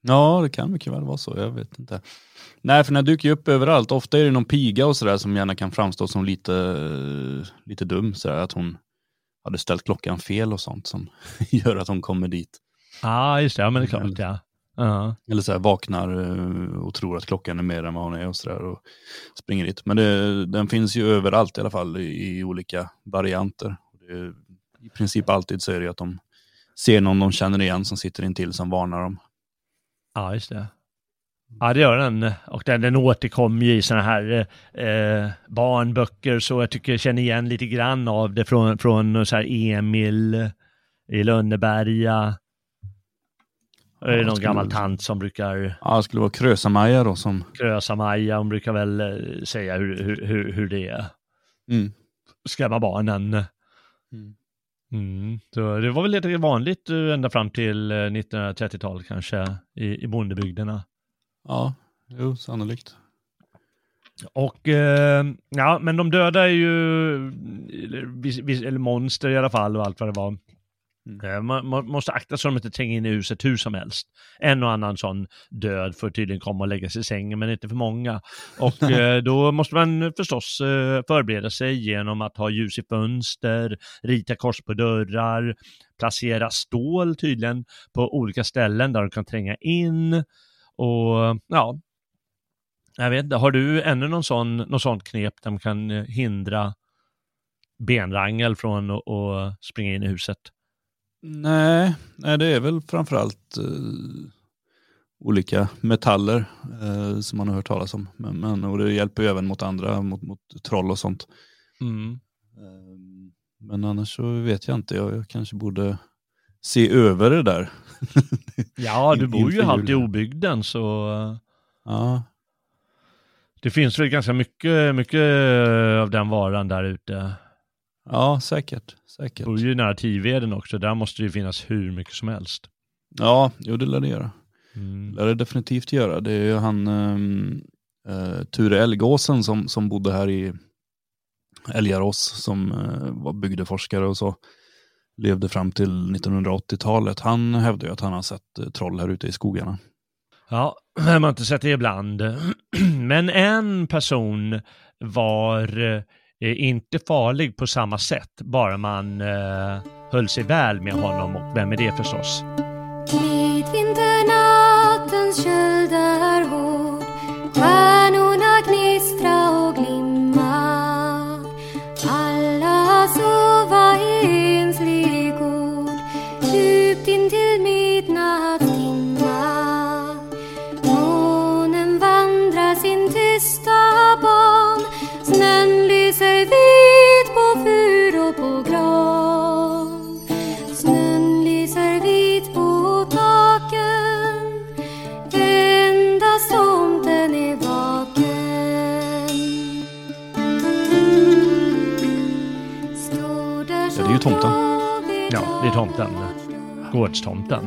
Ja, det kan mycket väl vara så. Jag vet inte. Nej, för den dyker ju upp överallt. Ofta är det någon piga och sådär som gärna kan framstå som lite, lite dum. Sådär, att hon hade ställt klockan fel och sånt som <laughs> gör att hon kommer dit. Ja, just det, ja men det är klart ja. Ja. Eller så här, vaknar eh, och tror att klockan är mer än vad hon är och sådär och springer dit. Men det, den finns ju överallt i alla fall i, i olika varianter. Det, I princip alltid så är det ju att de ser någon de känner igen som sitter intill som varnar dem. Ja, just det. Ja, det gör den. Och den, den återkommer ju i sådana här eh, barnböcker, så jag tycker jag känner igen lite grann av det från, från så här Emil i Lönneberga. Det är någon gammal tant som brukar Ja, det skulle vara Krösa-Maja då som... krösa Maja, hon brukar väl eh, säga hur, hur, hur, hur det är. Mm. Skrämma barnen. Mm. Mm. Så det var väl lite vanligt eh, ända fram till eh, 1930-talet kanske i, i bondebygderna. Ja, jo, sannolikt. Och eh, ja, men de döda är ju, eller, eller monster i alla fall och allt vad det var. Eh, Man, man måste akta sig så de inte tränger in i huset hur som helst. En och annan sån död får tydligen komma och lägga sig i sängen, men inte för många. Och <laughs> eh, då måste man förstås eh, förbereda sig genom att ha ljus i fönster, rita kors på dörrar, placera stål tydligen på olika ställen där de kan tränga in. Och ja, jag vet inte, har du ännu någon sån, någon sån knep där man kan hindra benrangel från att springa in i huset? Nej, nej, det är väl framförallt eh, olika metaller eh, som man har hört talas om. Men, men, och det hjälper ju även mot andra, mot, mot troll och sånt. Mm. Eh, men annars så vet jag inte, jag, jag kanske borde se över det där. <laughs> Ja, du bor ju halvt i obygden så Ja, det finns väl ganska mycket, mycket av den varan där ute. Ja säkert. säkert. Bor ju nära Tiveden också, där måste det ju finnas hur mycket som helst. Ja, jo det lär det göra. Mm. Det lär det definitivt göra. Det är ju han ehm, eh, Ture Elgåsen som, som bodde här i Älgarås som eh, var bygdeforskare och så. Levde fram till 1980-talet. Han hävdar ju att han har sett eh, troll här ute i skogarna. Ja, <clears throat> man har inte sett det ibland. <clears throat> Men en person var är inte farlig på samma sätt, bara man eh, höll sig väl med honom. Och vem är det förstås? Midvinternattens Ja, det är tomten. Gårdstomten.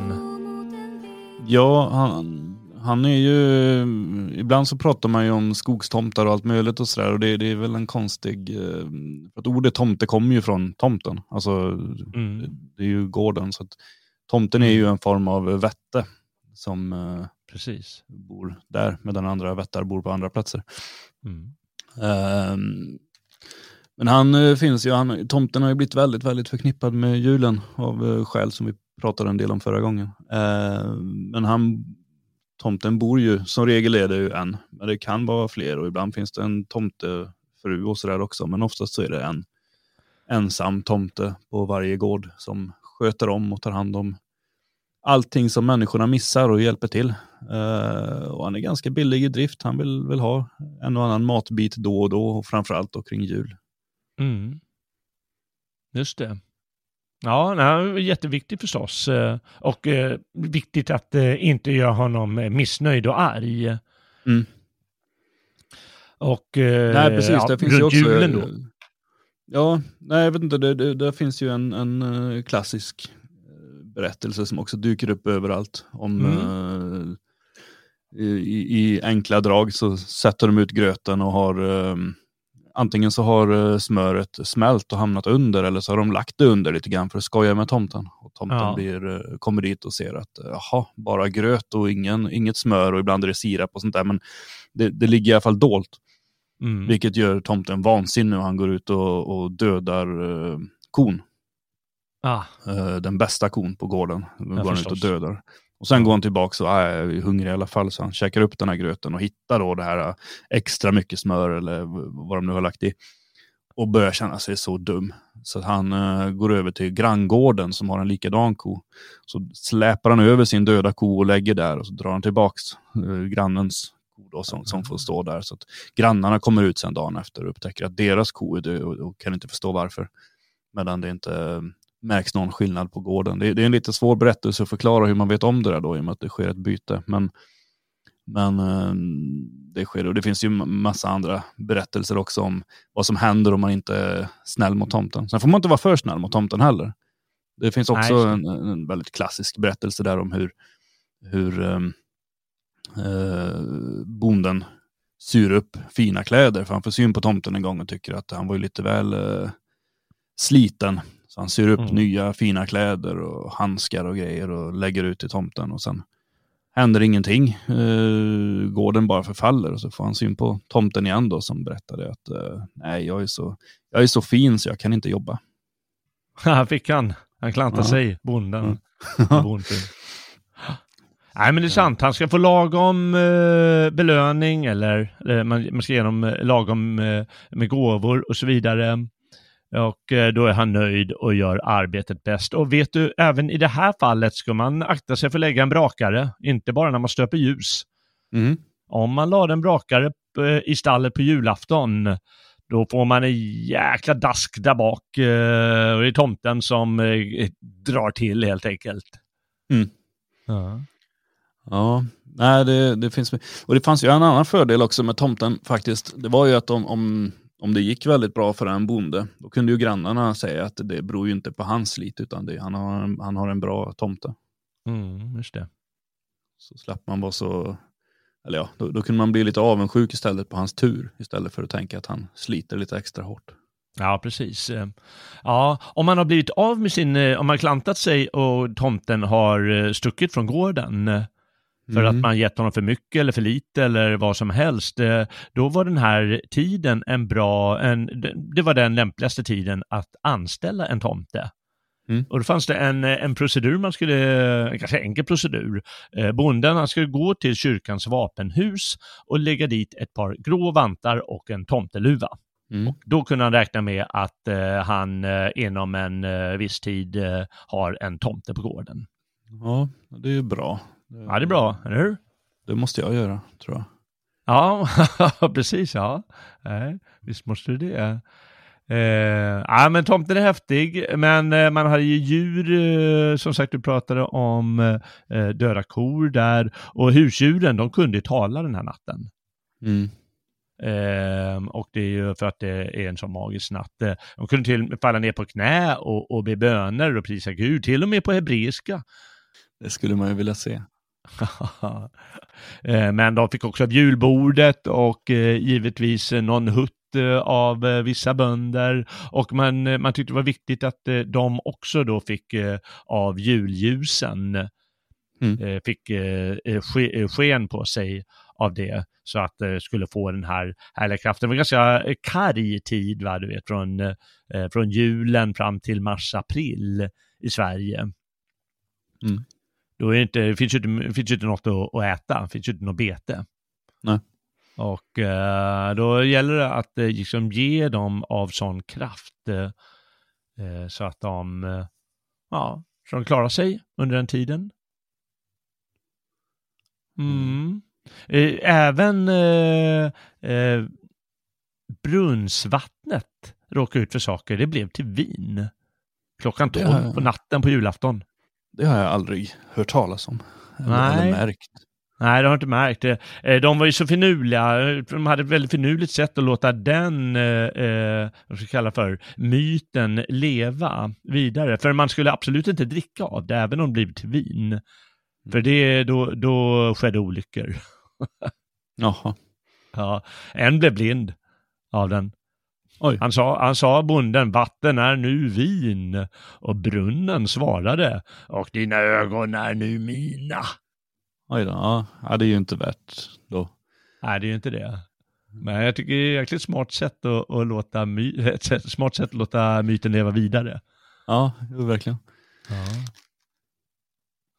Ja, han, han är ju... Ibland så pratar man ju om skogstomtar och allt möjligt och sådär. Och det, det är väl en konstig... eh, För att ordet tomte kommer ju från tomten. Alltså, Mm. det är ju gården. Så att tomten är ju en form av vätte som eh, Precis. bor där, medan andra vättar bor på andra platser. Mm. Ehm, men han eh, finns ju, han, tomten har ju blivit väldigt, väldigt förknippad med julen av eh, skäl som vi pratade en del om förra gången. Eh, men han, tomten bor ju, som regel är det ju en, men det kan vara fler och ibland finns det en tomtefru och sådär också, men oftast så är det en ensam tomte på varje gård som sköter om och tar hand om allting som människorna missar och hjälper till. Uh, och han är ganska billig i drift. Han vill, väl ha en och annan matbit då och då och framförallt då kring jul. Mm. Just det. Ja, nej, jätteviktigt förstås. Eh, Och eh, viktigt att eh, inte göra honom eh, missnöjd och arg. Mm. Och eh, nej, precis. ja, det finns ju också... julen då. Ja, nej, jag vet inte. Det, det, det finns ju en, en eh, klassisk eh, berättelse som också dyker upp överallt. Om Mm. eh, i, i enkla drag så sätter de ut gröten och har eh, antingen så har eh, smöret smält och hamnat under eller så har de lagt det under lite grann för att skoja med tomten. Och tomten Ja. blir, eh, kommer dit och ser att eh, jaha, bara gröt och ingen, inget smör och ibland är det sirap och sånt där. Men det, det ligger i alla fall dolt. Mm. Vilket gör tomten vansinnig och han går ut och, och dödar eh, kon. Ah, Eh, den bästa kon på gården. Går han ut och dödar. Och sen går han tillbaka och ah, är hungrig i alla fall. Så han käkar upp den här gröten och hittar då det här äh, extra mycket smör eller vad de nu har lagt i. Och börjar känna sig så dum. Så att han uh, går över till granngården som har en likadan ko. Så släpar han över sin döda ko och lägger där och så drar han tillbaka uh, äh, grannens ko då, som, som får stå där. Så att grannarna kommer ut sen dagen efter och upptäcker att deras ko är död och, och kan inte förstå varför. Medan det inte märks någon skillnad på gården. Det, det är en lite svår berättelse att förklara hur man vet om det där då i och med att det sker ett byte. Men, men eh, det sker och det finns ju massa andra berättelser också om vad som händer om man inte är snäll mot tomten. Sen får man inte vara för snäll mot tomten heller. Det finns också en, en väldigt klassisk berättelse där om hur, hur ehm, eh, bonden syr upp fina kläder. För han får syn på tomten en gång och tycker att han var ju lite väl eh, sliten. Så han syr upp Mm. nya fina kläder och handskar och grejer och lägger ut till tomten. Och sen händer ingenting. Eh, gården bara förfaller och så får han syn på tomten igen då som berättade att eh, nej, jag är, så, jag är så fin så jag kan inte jobba. <laughs> Här fick han. Han klantade Ja. sig, bonden. Mm. <laughs> Nej men det är sant, han ska få lagom eh, belöning eller eh, man, man ska ge eh, lagom eh, med gåvor och så vidare. Och eh, då är han nöjd och gör arbetet bäst. Och vet du, även i det här fallet ska man akta sig för att lägga en brakare, inte bara när man stöper ljus. Mm. Om man lade en brakare eh, i stallet på julafton, då får man en jäkla dask där bak. eh, Och det är tomten som drar till helt enkelt. Mm. Ja. Ja, nej det, det finns. Och det fanns ju en annan fördel också med tomten faktiskt. Det var ju att om, om, om det gick väldigt bra för en bonde, då kunde ju grannarna säga att det beror ju inte på hans slit, utan det, han, har en, han har en bra tomte. Mm, just det. Så slapp man vara så, eller ja, då, då kunde man bli lite avundsjuk istället på hans tur, istället för att tänka att han sliter lite extra hårt. Ja, precis. Eh, Ja, om man har blivit av med sin, eh, om man klantat sig och tomten har eh, stuckit från gården för Mm. att man gett honom för mycket eller för lite eller vad som helst, eh, då var den här tiden en bra, en, det var den lämpligaste tiden att anställa en tomte. Mm. Och då fanns det en, en procedur man skulle, en ganska enkel procedur. Eh, bonden han skulle gå till kyrkans vapenhus och lägga dit ett par grå vantar och en tomteluva. Mm. Då kunde han räkna med att eh, han eh, inom en eh, viss tid eh, har en tomte på gården. Ja, det är ju bra. Ja, det är bra, eller hur? Det måste jag göra, tror jag. Ja, <laughs> precis, ja. Nej, visst måste du det. Eh, ja, men tomten är häftig, men eh, man hade ju djur, eh, som sagt, du pratade om eh, döda kor där, och husdjuren, de kunde ju tala den här natten. Mm. Ehm, och det är ju för att det är en sån magisk natt. Eh, De kunde till och med falla ner på knä och, och be böner och prisa Gud, till och med på hebreiska. Det skulle man ju vilja se. <laughs> Eh, Men de fick också julbordet och eh, givetvis någon hutt eh, av vissa bönder och man, man tyckte det var viktigt att de också då fick av julljusen, Mm. fick ske- sken på sig av det så att det skulle få den här härliga kraften. Det var ganska karg tid, va, du vet, från, från julen fram till mars-april i Sverige. Mm. Då är det inte, det finns ju inte, finns inte något att, att äta, det finns ju inte något bete. Nej. Och eh, då gäller det att eh, liksom ge dem av sån kraft eh, eh, så att de, eh, ja, så de klarar sig under den tiden. Mm. Eh, även brunnsvattnet råkade ut för saker. Det blev till vin. Klockan Det 12 har jag- på natten på julafton. Det har jag aldrig hört talas om. Nej. eller märkt. Nej, det har jag inte märkt. Eh, De var ju så finurliga. De hade ett väldigt finurligt sätt att låta den, eh, eh, vad ska jag kalla för, myten leva vidare. För man skulle absolut inte dricka av det, även om det blivit vin. För det, då, då skedde olyckor. <laughs> Jaha. Ja, en blev blind av den. Oj. Han sa, han sa bonden, vatten är nu vin. Och brunnen svarade, och dina ögon är nu mina. Oj då. Ja. ja, det är ju inte värt då. Nej, det är ju inte det. Men jag tycker det är ett jäkligt smart sätt att, att låta my, smart sätt att låta myten leva vidare. Ja, verkligen.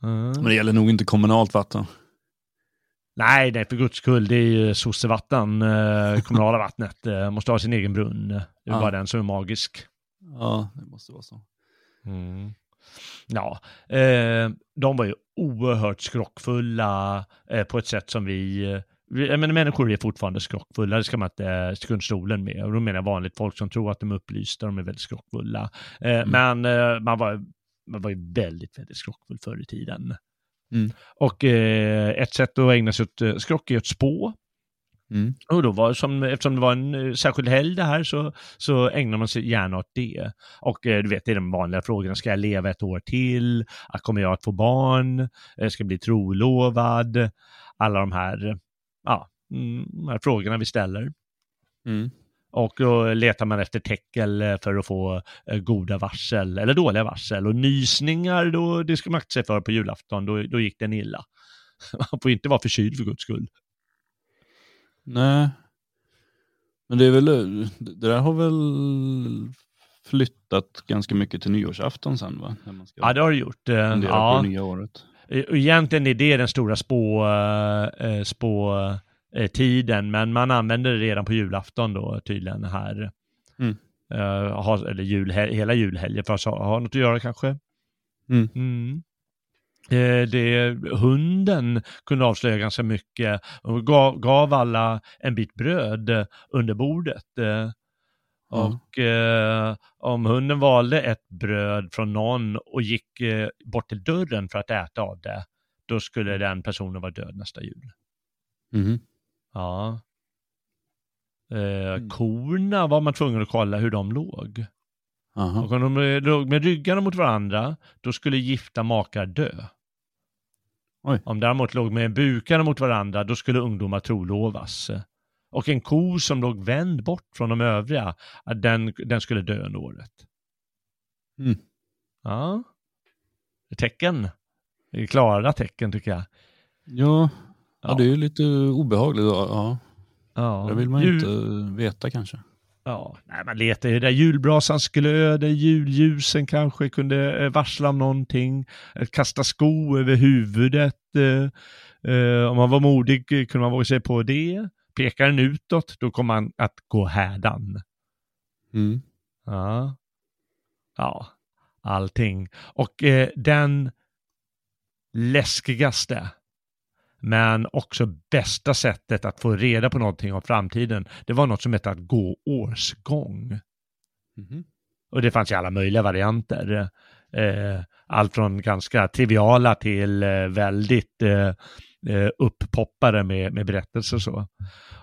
Mm. Men det gäller nog inte kommunalt vatten. Nej, nej, för guds skull, det är ju sossevatten, eh, kommunala vattnet, eh, måste ha sin egen brunn. Det är Ja. bara den som är magisk. Ja, det måste vara så. Mm. Ja, eh, de var ju oerhört skrockfulla eh, på ett sätt som vi, eh, jag menar, människor är fortfarande skrockfulla, det ska man inte sticka under stolen med. Och då menar jag vanligt folk som tror att de är upplysta, de är väldigt skrockfulla. Eh, Men eh, man, var, man var ju väldigt, väldigt skrockfull förr i tiden. Mm. Och eh, ett sätt att ägna sig åt eh, skrock är att spå. Mm. Och då var som, eftersom det var en eh, särskild helg det här så, så ägnar man sig gärna åt det. Och eh, du vet, det är de vanliga frågorna. Ska jag leva ett år till? Ah, Kommer jag att få barn? Eh, Ska jag bli trolovad? Alla de här, ja, mm, de här frågorna vi ställer. Mm. Och då letar man efter tecken eh, för att få eh, goda varsel eller dåliga varsel. Och nysningar, då, det ska man akta sig för på julafton, då, då gick den illa. <laughs> Man får inte vara förkyld för guds skull. Nej. Men det är väl, det där har väl flyttat ganska mycket till nyårsafton sen va? När man ska Ja, det har det gjort. Eh, Ja. på nya året. Egentligen är det den stora spå, eh, spå eh, tiden, men man använder det redan på julafton då tydligen här. Mm. Eh, ha, eller julhel- hela julhelgen för att ha, ha något att göra kanske. Mm. Mm. Eh, det, hunden kunde avslöja ganska mycket och gav, gav alla en bit bröd under bordet. Eh, och eh, om hunden valde ett bröd från någon och gick eh, bort till dörren för att äta av det, då skulle den personen vara död nästa jul. Mhm. Ja. Eh, Mm. Korna var man tvungen att kolla hur de låg. Aha. Och om de eh, låg med ryggarna mot varandra, då skulle gifta makar dö. Oj. Om däremot låg med bukarna mot varandra, då skulle ungdomar trolovas. Och en ko som låg vänd bort från de övriga, den, den skulle dö under året. Mm. Ja. Tecken. Klara tecken tycker jag. Ja. Ja, det är ju lite obehagligt. Ja, Ja. det vill man Jul- inte veta kanske. Ja, nej, man letar det där julbrasans glöd, julljusen kanske kunde eh, varsla om någonting, Eh, kasta sko över huvudet. eh, om man var modig kunde man våga sig på det. Pekar den utåt, då kommer man att gå härdan. Mm. Ja, ja allting. Och eh, den läskigaste, men också bästa sättet att få reda på någonting om framtiden, det var något som hette att gå årsgång. Mhm. Och det fanns i alla möjliga varianter. Eh, allt från ganska triviala till eh, väldigt eh, eh, upppoppare med, med berättelser och så.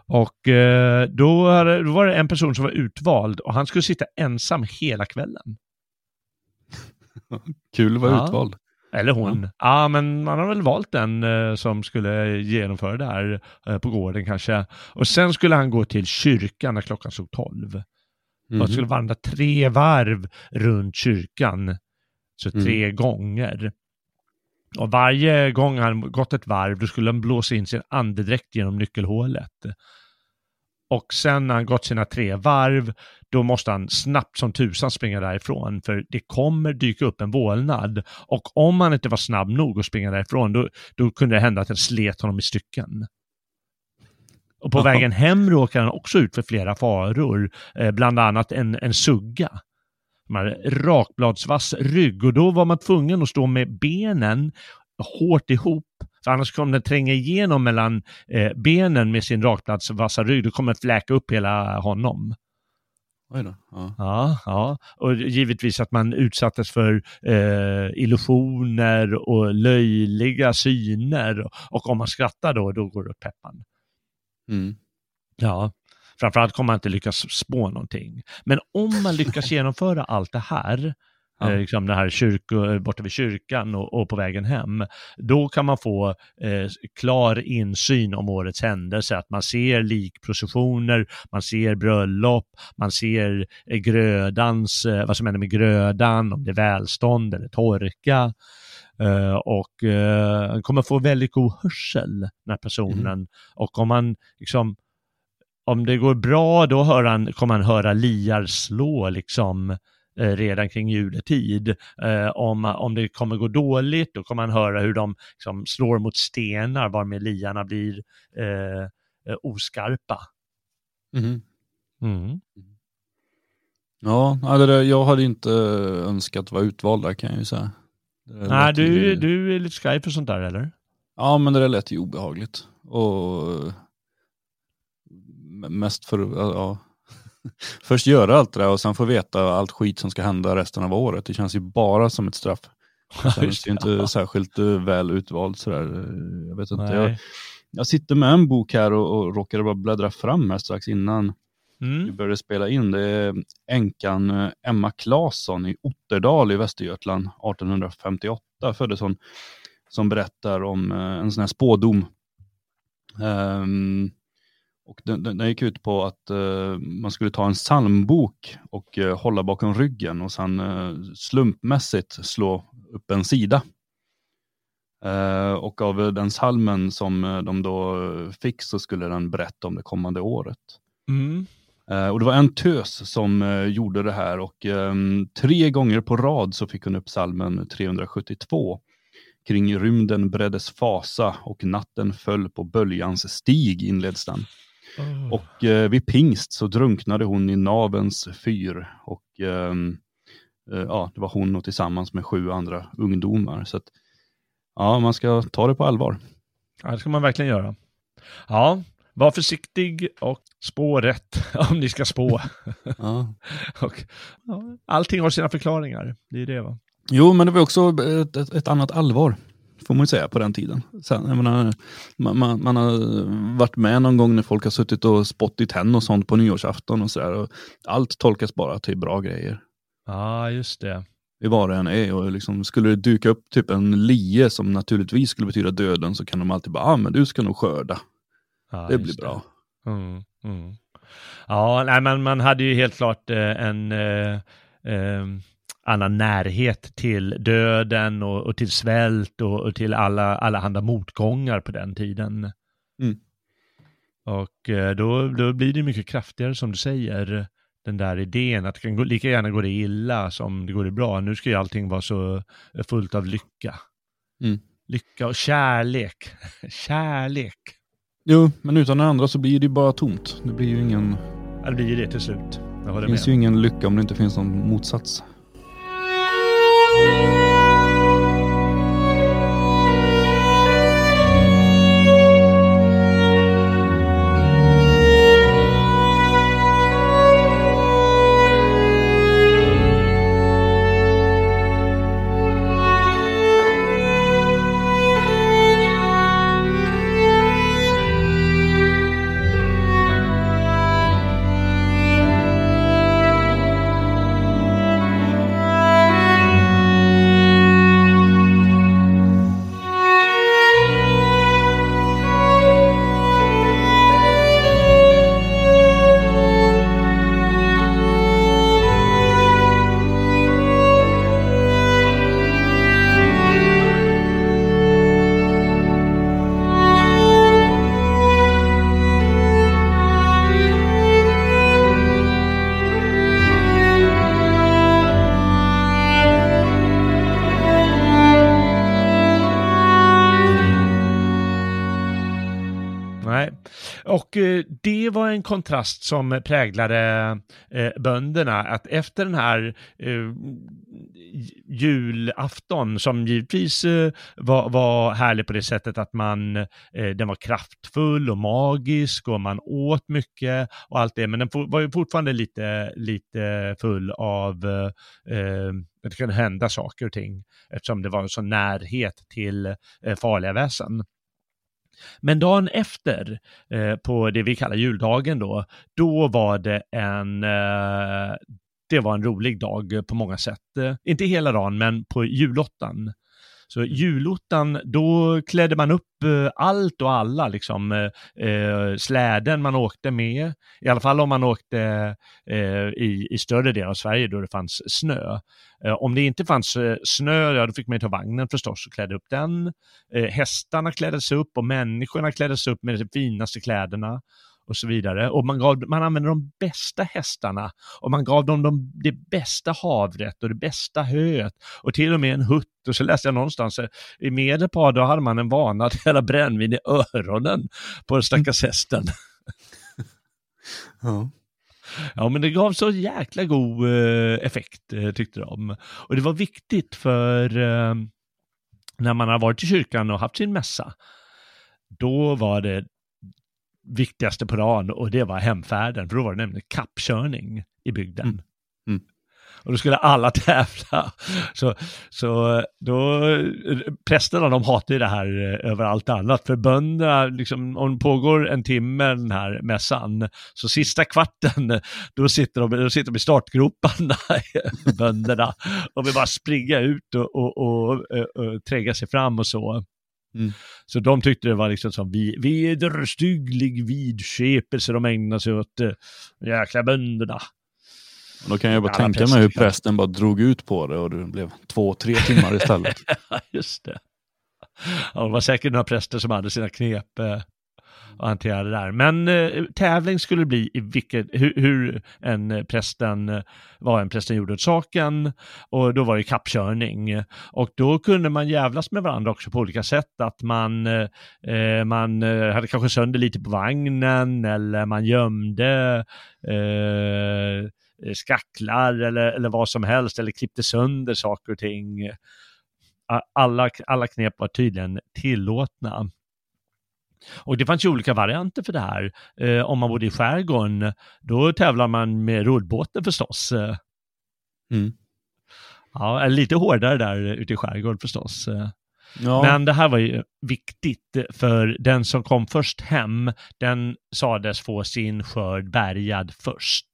Och eh, då, då var det en person som var utvald och han skulle sitta ensam hela kvällen. <laughs> Kul att vara Ja. utvald. Eller hon. Ja, men man har väl valt den eh, som skulle genomföra det här eh, på gården kanske. Och sen skulle han gå till kyrkan när klockan slog tolv. Mhm. Man skulle vandra tre varv runt kyrkan. Så Mm. tre gånger. Och varje gång han gått ett varv, då skulle han blåsa in sin andedräkt genom nyckelhålet. Och sen när han gått sina tre varv, då måste han snabbt som tusan springa därifrån. För det kommer dyka upp en vålnad. Och om han inte var snabb nog att springa därifrån, då, då kunde det hända att den slet honom i stycken. Och på vägen hem råkar han också ut för flera faror, eh, bland annat en, en sugga. Rakbladsvass rygg och då var man tvungen att stå med benen hårt ihop. För annars kommer den tränga igenom mellan eh, benen med sin rakbladsvassa rygg. Då kommer den fläka upp hela honom. Ja. Ja, ja. Och givetvis att man utsattes för eh, illusioner och löjliga syner. Och om man skrattar då, då går det åt peppan. Mm. Ja, framförallt kommer man inte lyckas spå någonting. Men om man lyckas <laughs> genomföra allt det här, Ja. eh, liksom det här kyrko, borta vid kyrkan och, och på vägen hem, då kan man få eh, klar insyn om årets händelser. Att man ser likprocessioner, man ser bröllop, man ser eh, grödans, eh, vad som händer med grödan, om det är välstånd eller torka. Eh, och eh, han kommer få väldigt god hörsel, den här personen. Och om man liksom om det går bra då hör han, kommer han höra liar slå liksom eh, redan kring juletid. Eh, om, om det kommer gå dåligt då kommer han höra hur de liksom, slår mot stenar varmed liarna blir eh, eh, oskarpa. Mhm. Mm. Ja, jag hade inte önskat vara utvald där kan jag ju säga. Nej, du, ju- du är lite skraj för sånt där eller? Ja, men det där lät ju obehagligt. Och mest för ja. <laughs> Först göra allt det där och sen få veta allt skit som ska hända resten av året. Det känns ju bara som ett straff. <laughs> Det känns ju inte <laughs> särskilt eh, väl utvald sådär. Jag vet inte. Jag, jag sitter med en bok här och, och råkade bara bläddra fram här strax innan vi Mm. började spela in. Det är änkan eh, Emma Claesson i Otterdal i Västergötland 1858 föddes hon. Som berättar om eh, en sån här spådom. Ehm, Och den, den, den gick ut på att eh, man skulle ta en psalmbok och eh, hålla bakom ryggen och sen eh, slumpmässigt slå upp en sida. Och av den salmen som de då fick så skulle den berätta om det kommande året. Mm. Och det var en tös som gjorde det här och ehm, tre gånger på rad så fick hon upp salmen 372. Kring rymden breddes fasa och natten föll på böljans stig inleds den. Oh. Och eh, vid pingst så drunknade hon i navens fyr och ehm, eh, ja, det var hon och tillsammans med sju andra ungdomar. Så att, ja, man ska ta det på allvar. Ja, det ska man verkligen göra. Ja, var försiktig och spå rätt <laughs> om ni ska spå. <laughs> Ja. och, ja, allting har sina förklaringar, det är det va? Jo, men det var också ett, ett, ett annat allvar, får man ju säga, på den tiden. Sen, menar, man, man, man har varit med någon gång när folk har suttit och spott i tenn och sånt på nyårsafton och sådär. Allt tolkas bara till bra grejer. Ja, just det. i vad det än är. Och liksom, skulle det dyka upp typ en lie som naturligtvis skulle betyda döden så kan de alltid bara, ah, men du ska nog skörda. Ja, det blir bra. Mm, mm. Ja, nej, men man hade ju helt klart eh, en eh, eh, annan närhet till döden och, och till svält och, och till alla, alla handa motgångar på den tiden. Mm. Och eh, då, då blir det mycket kraftigare som du säger, den där idén att det kan gå, lika gärna gå det illa som det går det bra. Nu ska ju allting vara så fullt av lycka. Mm. Lycka och kärlek. <laughs> kärlek. Jo, men utan det andra så blir det ju bara tomt. Det blir ju ingen, Ja, det blir ju det till slut. Jag det finns med. ju ingen lycka om det inte finns någon motsats. Nej. Var en kontrast som präglade eh, bönderna, att efter den här eh, julafton, som givetvis eh, var, var härlig på det sättet att man, eh, den var kraftfull och magisk och man åt mycket och allt det, men den for, var ju fortfarande lite, lite full av eh, eh det kunde hända saker och ting eftersom det var en sån närhet till eh, farliga väsen. Men dagen efter, eh, på det vi kallar juldagen då, då var det en, eh, det var en rolig dag på många sätt. Eh, inte hela dagen, men på julottan. Så julottan, då klädde man upp eh, allt och alla, liksom eh, eh, släden man åkte med, i alla fall om man åkte eh, i, i större delar av Sverige då det fanns snö. Eh, om det inte fanns eh, snö, ja då fick man ta vagnen förstås och klädde upp den. Eh, hästarna kläddes upp och människorna kläddes upp med de finaste kläderna och så vidare. Och man, gav, man använde de bästa hästarna och man gav dem de, det bästa havret och det bästa höet och till och med en hutt. Och så läste jag någonstans, eh, i Medelpad då hade man en vana att hälla brännvin i öronen på den stackars hästen. <laughs> Ja. Ja, men det gav så jäkla god eh, effekt eh, tyckte de. Och det var viktigt för eh, när man har varit i kyrkan och haft sin mässa, då var det viktigaste på dagen och det var hemfärden, för då var det nämligen kappkörning i bygden. Mm. Mm. Och då skulle alla <laughs> tävla. Så, så då, prästerna de hatar ju det här eh, över allt annat. För bönderna, liksom, om det pågår en timme den här mässan, så sista kvarten, då sitter de, då sitter de i startgroparna, <laughs> bönderna, och vill bara springa ut och, och, och, och, och tränga sig fram och så. Mm. Så de tyckte det var liksom som vi, vederstygglig vidskepelse de ägnade sig åt uh, jäkla bönderna. Då kan jag bara Alla tänka mig hur prästen bara drog ut på det och det blev två, tre timmar istället. <laughs> Just det. Ja, det var säkert några präster som hade sina knep eh, att hantera det där. Men eh, tävling skulle det bli i vilket, hur, hur en eh, prästen, eh, vad en prästen gjorde åt saken. Och då var det kappkörning. Och då kunde man jävlas med varandra också på olika sätt. Att man, eh, eh man hade kanske sönder lite på vagnen eller man gömde eh, skacklar eller, eller vad som helst eller klippte sönder saker och ting alla, alla knep var tydligen tillåtna. Och det fanns ju olika varianter för det här. Eh, om man bodde i skärgården, då tävlar man med rullbåten förstås. Mm. Ja, lite hårdare där ute i skärgården förstås. Ja, Men det här var ju viktigt för den som kom först hem, den sades få sin skörd bärgad först.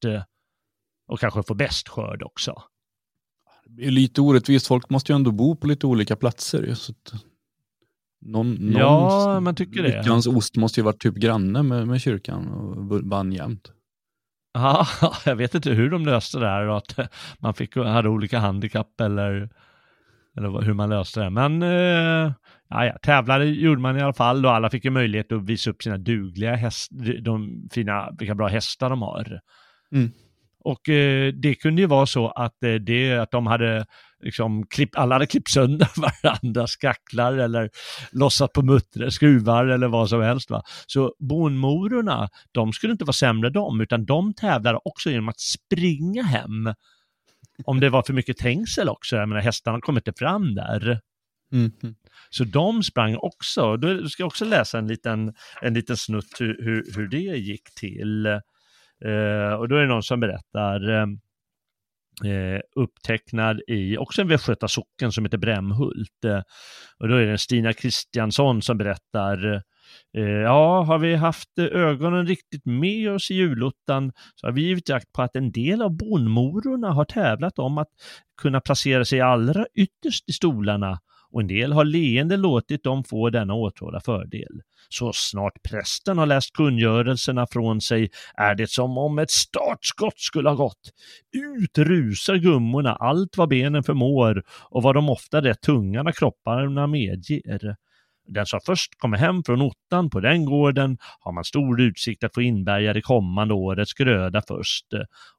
Och kanske få bäst skörd också. det är lite orättvist. Folk måste ju ändå bo på lite olika platser. Så någon, någon, Ja, man tycker det. Lyckans ost måste ju varit typ granne med, med kyrkan och vann jämt. Ja, <laughs> jag vet inte hur de löste det här att man fick, hade olika handikapp eller, eller hur man löste det. Men eh, ja, ja, tävlade gjorde man i alla fall och alla fick ju möjlighet att visa upp sina dugliga hästar, de fina, vilka bra hästar de har. Mm. Och eh, det kunde ju vara så att, eh, det, att de hade liksom klippt, alla hade klippt sönder <laughs> varandras skacklar eller lossat på muttrar, skruvar eller vad som helst. Va? Så bonmororna, de skulle inte vara sämre de, utan de tävlade också genom att springa hem. Om det var för mycket trängsel också, jag menar hästarna kom inte fram där. Mm. Så de sprang också. Då ska också läsa en liten, en liten snutt hur, hur, hur det gick till. Eh, och då är det någon som berättar eh, eh, upptecknad i också en Västgöta socken som heter Brämhult. Eh, och då är det Stina Kristiansson som berättar eh, Ja, har vi haft ögonen riktigt med oss i julottan så har vi givit jakt på att en del av bonmororna har tävlat om att kunna placera sig allra ytterst i stolarna och en del har leende låtit dem få denna åtrådda fördel. Så snart prästen har läst kungörelserna från sig är det som om ett startskott skulle ha gått. Ut rusar gummorna allt vad benen förmår och vad de ofta rätt tunga kropparna medger. Den som först kommer hem från ottan på den gården har man stor utsikt att få inbärga det kommande årets gröda först.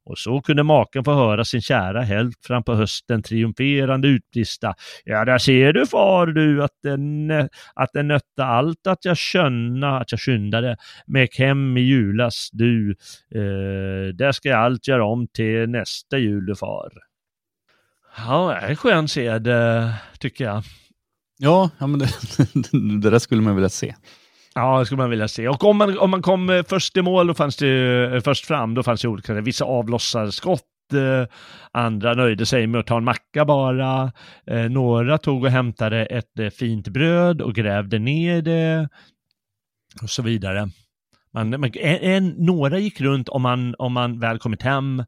Och så kunde maken få höra sin kära hälft fram på hösten triumferande utbrista. Ja, där ser du far du att den, att den nötte allt att jag könna, att jag skyndade med hem i julas du. Eh, där ska jag allt göra om till nästa jul du far. Ja, det är en skön sed, eh, tycker jag. Ja, ja men det, <laughs> det där skulle man vilja se. Ja, det skulle man vilja se. Och om man, om man kom eh, först i mål, då fanns det eh, först fram, då fanns det olika, vissa avlossade skott, eh, andra nöjde sig med att ta en macka bara, några tog och hämtade ett fint bröd och grävde ner det och så vidare. Man, man, en, en, några gick runt om man, om man väl kommit hem,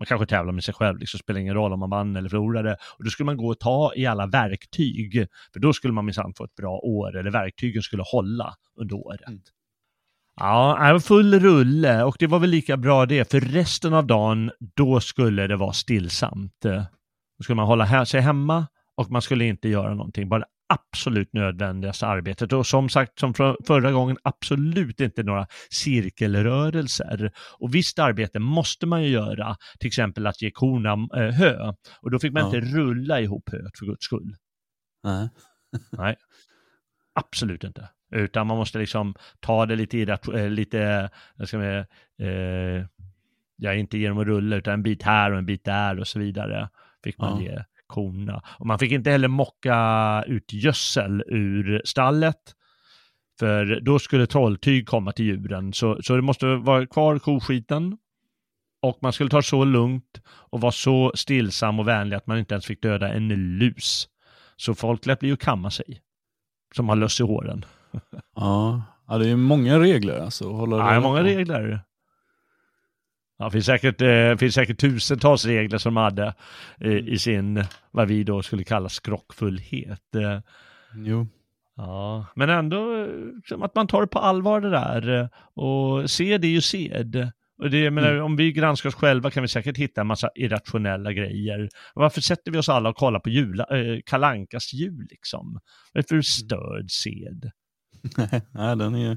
man kanske tävlar med sig själv, liksom spelar ingen roll om man vann eller förlorade. Och då skulle man gå och ta i alla verktyg, för då skulle man minsann få ett bra år, eller verktygen skulle hålla under året. Mm. Ja, full rulle och det var väl lika bra det, för resten av dagen, då skulle det vara stillsamt. Då skulle man hålla sig hemma och man skulle inte göra någonting, bara absolut nödvändigaste arbetet. Och som sagt, som för, förra gången, absolut inte några cirkelrörelser. Och visst arbete måste man ju göra, till exempel att ge korna eh, hö. Och då fick man Ja. inte rulla ihop höet för guds skull. Nej. <laughs> Nej, absolut inte. Utan man måste liksom ta det lite, irrat- eh, lite jag ska säga, eh, ja, inte genom att rulla, utan en bit här och en bit där och så vidare. Fick man Ja. ge korna. Och man fick inte heller mocka ut gödsel ur stallet. För då skulle trolltyg komma till djuren. Så, så det måste vara kvar koskiten. Och man skulle ta det så lugnt och vara så stillsam och vänlig att man inte ens fick döda en lus. Så folk lät bli att kamma sig. Som har löss i håren. Ja. ja, det är många regler alltså. Hålla Ja, många regler. Ja, det finns säkert, eh, finns säkert tusentals regler som de hade eh, i sin, vad vi då skulle kalla skrockfullhet. Eh, Jo. Ja, men ändå som att man tar det på allvar det där och sed är ju sed. Och det, menar, Mm. Om vi granskar oss själva kan vi säkert hitta en massa irrationella grejer. Varför sätter vi oss alla och kollar på jula, äh, Kalankas jul liksom? Vad är det för störd sed? <laughs> Nej, den är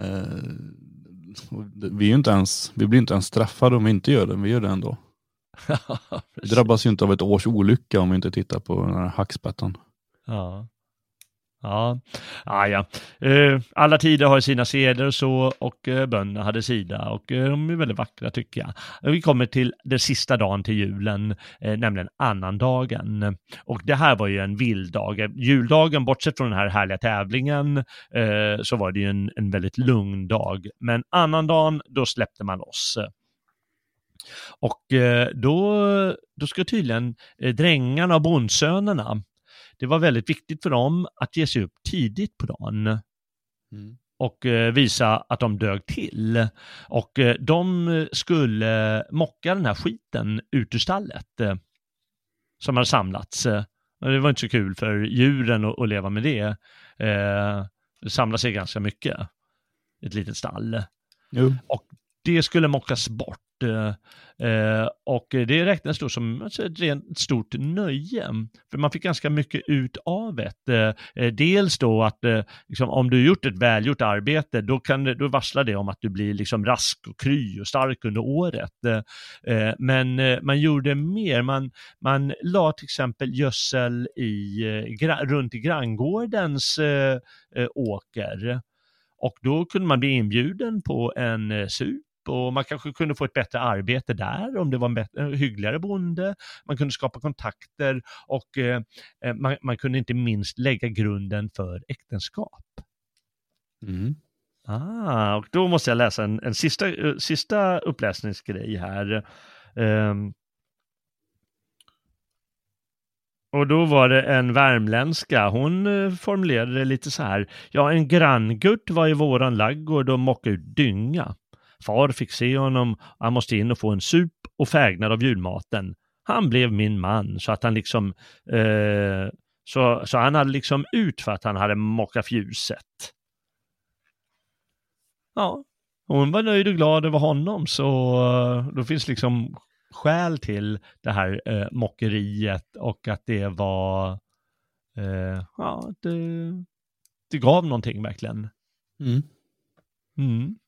eh, vi, är ju inte ens, vi blir inte ens straffade om vi inte gör det, vi gör det ändå. <laughs> Vi drabbas ju inte av ett års olycka om vi inte tittar på den här hackspettan. Ja. Ja, ah, ja. Eh, alla tider har sina seder och så och eh, bönderna hade sida och eh, de är väldigt vackra tycker jag. Vi kommer till den sista dagen till julen, eh, nämligen annandagen. Och det här var ju en vild dag. Juldagen, bortsett från den här härliga tävlingen, eh, så var det ju en, en väldigt lugn dag. Men annandagen, då släppte man loss. Och eh, då, då ska tydligen eh, drängarna och bondsönerna det var väldigt viktigt för dem att ge sig upp tidigt på dagen och eh, visa att de dög till. Och eh, de skulle mocka den här skiten ut ur stallet eh, som hade samlats. Och Det var inte så kul för djuren att, leva med det. Det samlar sig ganska mycket, ett litet stall Jo det skulle mockas bort. Eh, eh, Och det räknas då som ett rent stort nöje. För man fick ganska mycket ut av det. Eh, eh, Dels då att eh, liksom, om du gjort ett välgjort arbete, då, kan, då varslar det om att du blir liksom rask och kry och stark under året. Eh, men man gjorde mer. Man, man la till exempel gödsel i, gra- runt i granngårdens åker. Och då kunde man bli inbjuden på en sup och man kanske kunde få ett bättre arbete där om det var en, bättre, en hyggligare bonde. Man kunde skapa kontakter och eh, eh, man, man kunde inte minst lägga grunden för äktenskap. Mm. Ah, och då måste jag läsa en, en sista, eh, sista uppläsningsgrej här. Ehm. och då var det en värmländska, hon eh, formulerade det lite så här. Ja, en granngurt var i våran laggård och mockade ut dynga. Far fick se honom, han måste in och få en sup och fägnad av julmaten. Han blev min man, så att han liksom, eh, så, så han hade liksom ut för att han hade mockat fjuset. Ja, hon var nöjd och glad över honom så eh, då finns liksom skäl till det här eh, mockeriet och att det var, eh, ja, det, det gav någonting verkligen. Mm. Mm.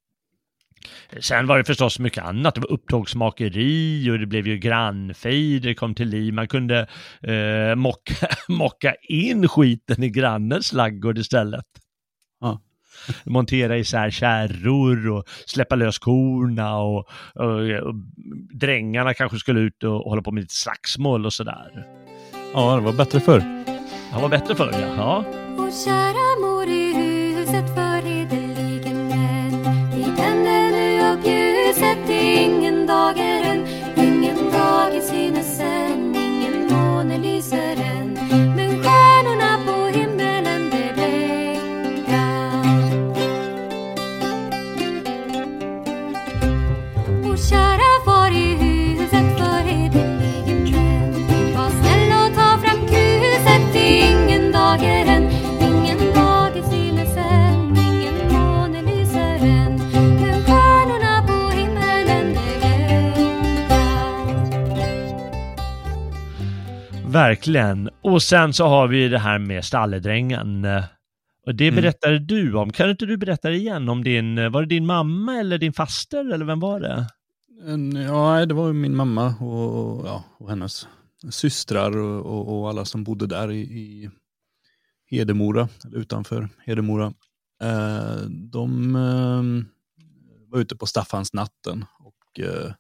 Sen var det förstås mycket annat. Det var upptågsmakeri och det blev ju grannfejd, det kom till liv. Man kunde eh, mocka, <laughs> mocka in skiten i grannens laggård istället. Ja. Montera isär kärror och släppa lös korna och, och, och drängarna kanske skulle ut och hålla på med lite slagsmål och sådär. Ja, det var bättre förr. Han var bättre förr ja. ja. Ljuset, ingen dag är än. Ingen dag i synes än, ingen måne lyser än. Verkligen. Och sen så har vi det här med stalledrängen. Och det Mm. berättade du om. Kan inte du berätta det igen om din, var det din mamma eller din faster eller vem var det? Ja, det var min mamma och, ja, och hennes systrar och, och, och alla som bodde där i, i Hedemora, utanför Hedemora. Eh, de eh, var ute på Staffansnatten och eh,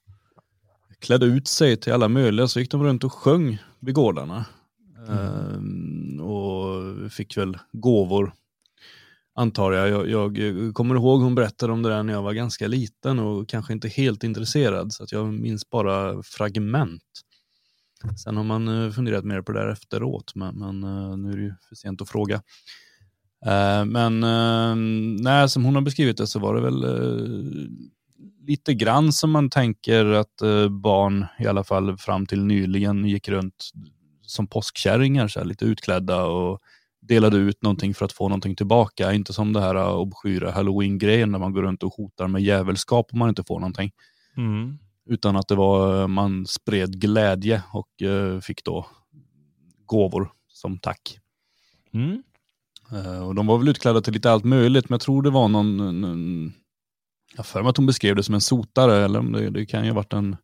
klädde ut sig till alla möjliga, så gick de runt och sjöng vid gårdarna. Eh, och fick väl gåvor, antar jag. jag. Jag kommer ihåg hon berättade om det där när jag var ganska liten och kanske inte helt intresserad, så att jag minns bara fragment. Sen har man eh, funderat mer på det där efteråt, men, men eh, nu är det ju för sent att fråga. Eh, Men eh, nej, som hon har beskrivit det så var det väl lite grann som man tänker att eh, barn, i alla fall fram till nyligen, gick runt som påskkärringar, så här, lite utklädda och delade ut någonting för att få någonting tillbaka. Inte som det här uh, obskyra halloween-grejen när man går runt och hotar med djävulskap om man inte får någonting. Mm. Utan att det var, uh, man spred glädje och fick då gåvor som tack. Mm. Och de var väl utklädda till lite allt möjligt, men jag tror det var någon, någon jag har för mig att hon beskrev det som en sotare, eller om det, det kan ju ha varit en,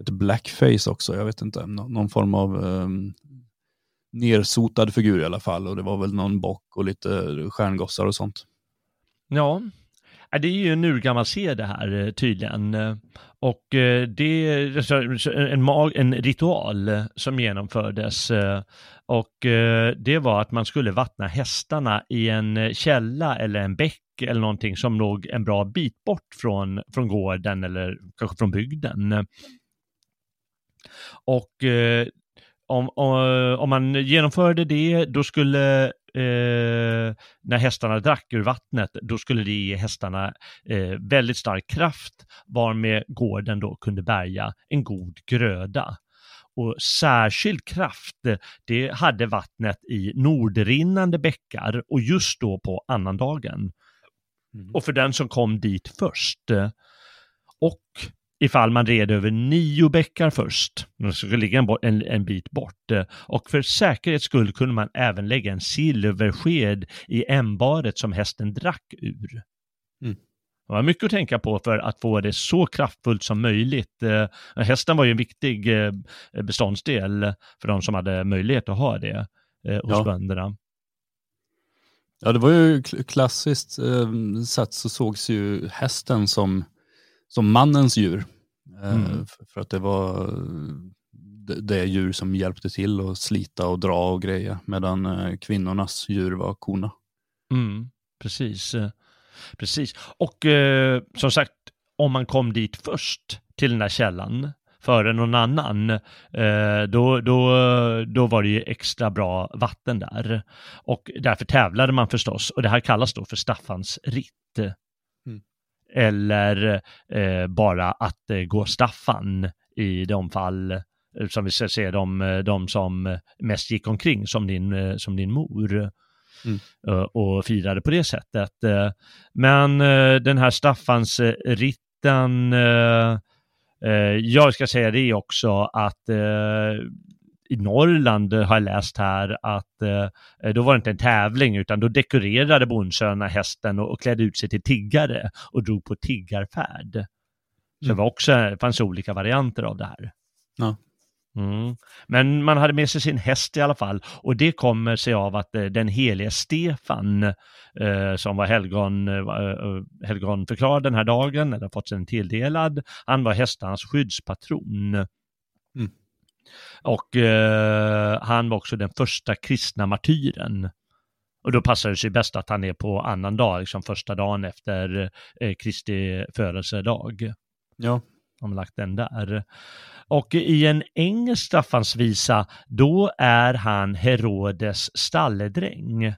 ett blackface också, jag vet inte, någon form av um, nersotad figur i alla fall. Och det var väl någon bock och lite stjärngossar och sånt. Ja, äh, det är ju en urgammal sed det här eh, tydligen. Och eh, det är en, mag, en ritual som genomfördes. Eh, och det var att man skulle vattna hästarna i en källa eller en bäck eller någonting som låg en bra bit bort från, från gården eller kanske från bygden. Och eh, om, om, om man genomförde det, då skulle eh, när hästarna drack ur vattnet, då skulle det ge hästarna eh, väldigt stark kraft, varmed gården då kunde bärga en god gröda. Och särskild kraft, det hade vattnet i nordrinnande bäckar och just då på annandagen. Och för den som kom dit först. eh, Och ifall man red över nio bäckar först, de skulle ligga en, en, en bit bort. eh, Och för säkerhets skull kunde man även lägga en silversked i ämbaret som hästen drack ur. Mm. Det var mycket att tänka på för att få det så kraftfullt som möjligt. Eh, Hästen var ju en viktig beståndsdel för de som hade möjlighet att ha det hos Ja. bönderna. Ja, det var ju kl- klassiskt eh, sett så sågs ju hästen som, som mannens djur. Eh, Mm. För att det var det, det djur som hjälpte till att slita och dra och greja. Medan eh, kvinnornas djur var korna. Mm, precis. eh, Precis. Och eh, som sagt, om man kom dit först till den här källan före någon annan, eh, då, då, då var det ju extra bra vatten där. Och därför tävlade man förstås, och det här kallas då för Staffans ritt. Mm. Eller eh, bara att eh, gå Staffan i de fall eh, som vi ska se de, eh, de som mest gick omkring som din, som din mor eh, och firade på det sättet. Men den här Staffans ritten, jag ska säga det också att eh, i Norrland har jag läst här att eh, då var det inte en tävling utan då dekorerade bondsönerna hästen och, och klädde ut sig till tiggare och drog på tiggarfärd. Så det Mm. var också, det fanns olika varianter av det här. Ja. Mm. Men man hade med sig sin häst i alla fall och det kommer sig av att eh, den helige Stefan eh, som var helgon, eh, eh, helgonförklarad den här dagen eller fått sig tilldelad, han var hästarnas skyddspatron. Mm. Och eh, han var också den första kristna martyren. Och då passar det sig bäst att han är på annan dag, liksom första dagen efter eh, Kristi födelsedag Ja. De har lagt den där. Och i en engelsk Staffansvisa, då är han Herodes stalledräng.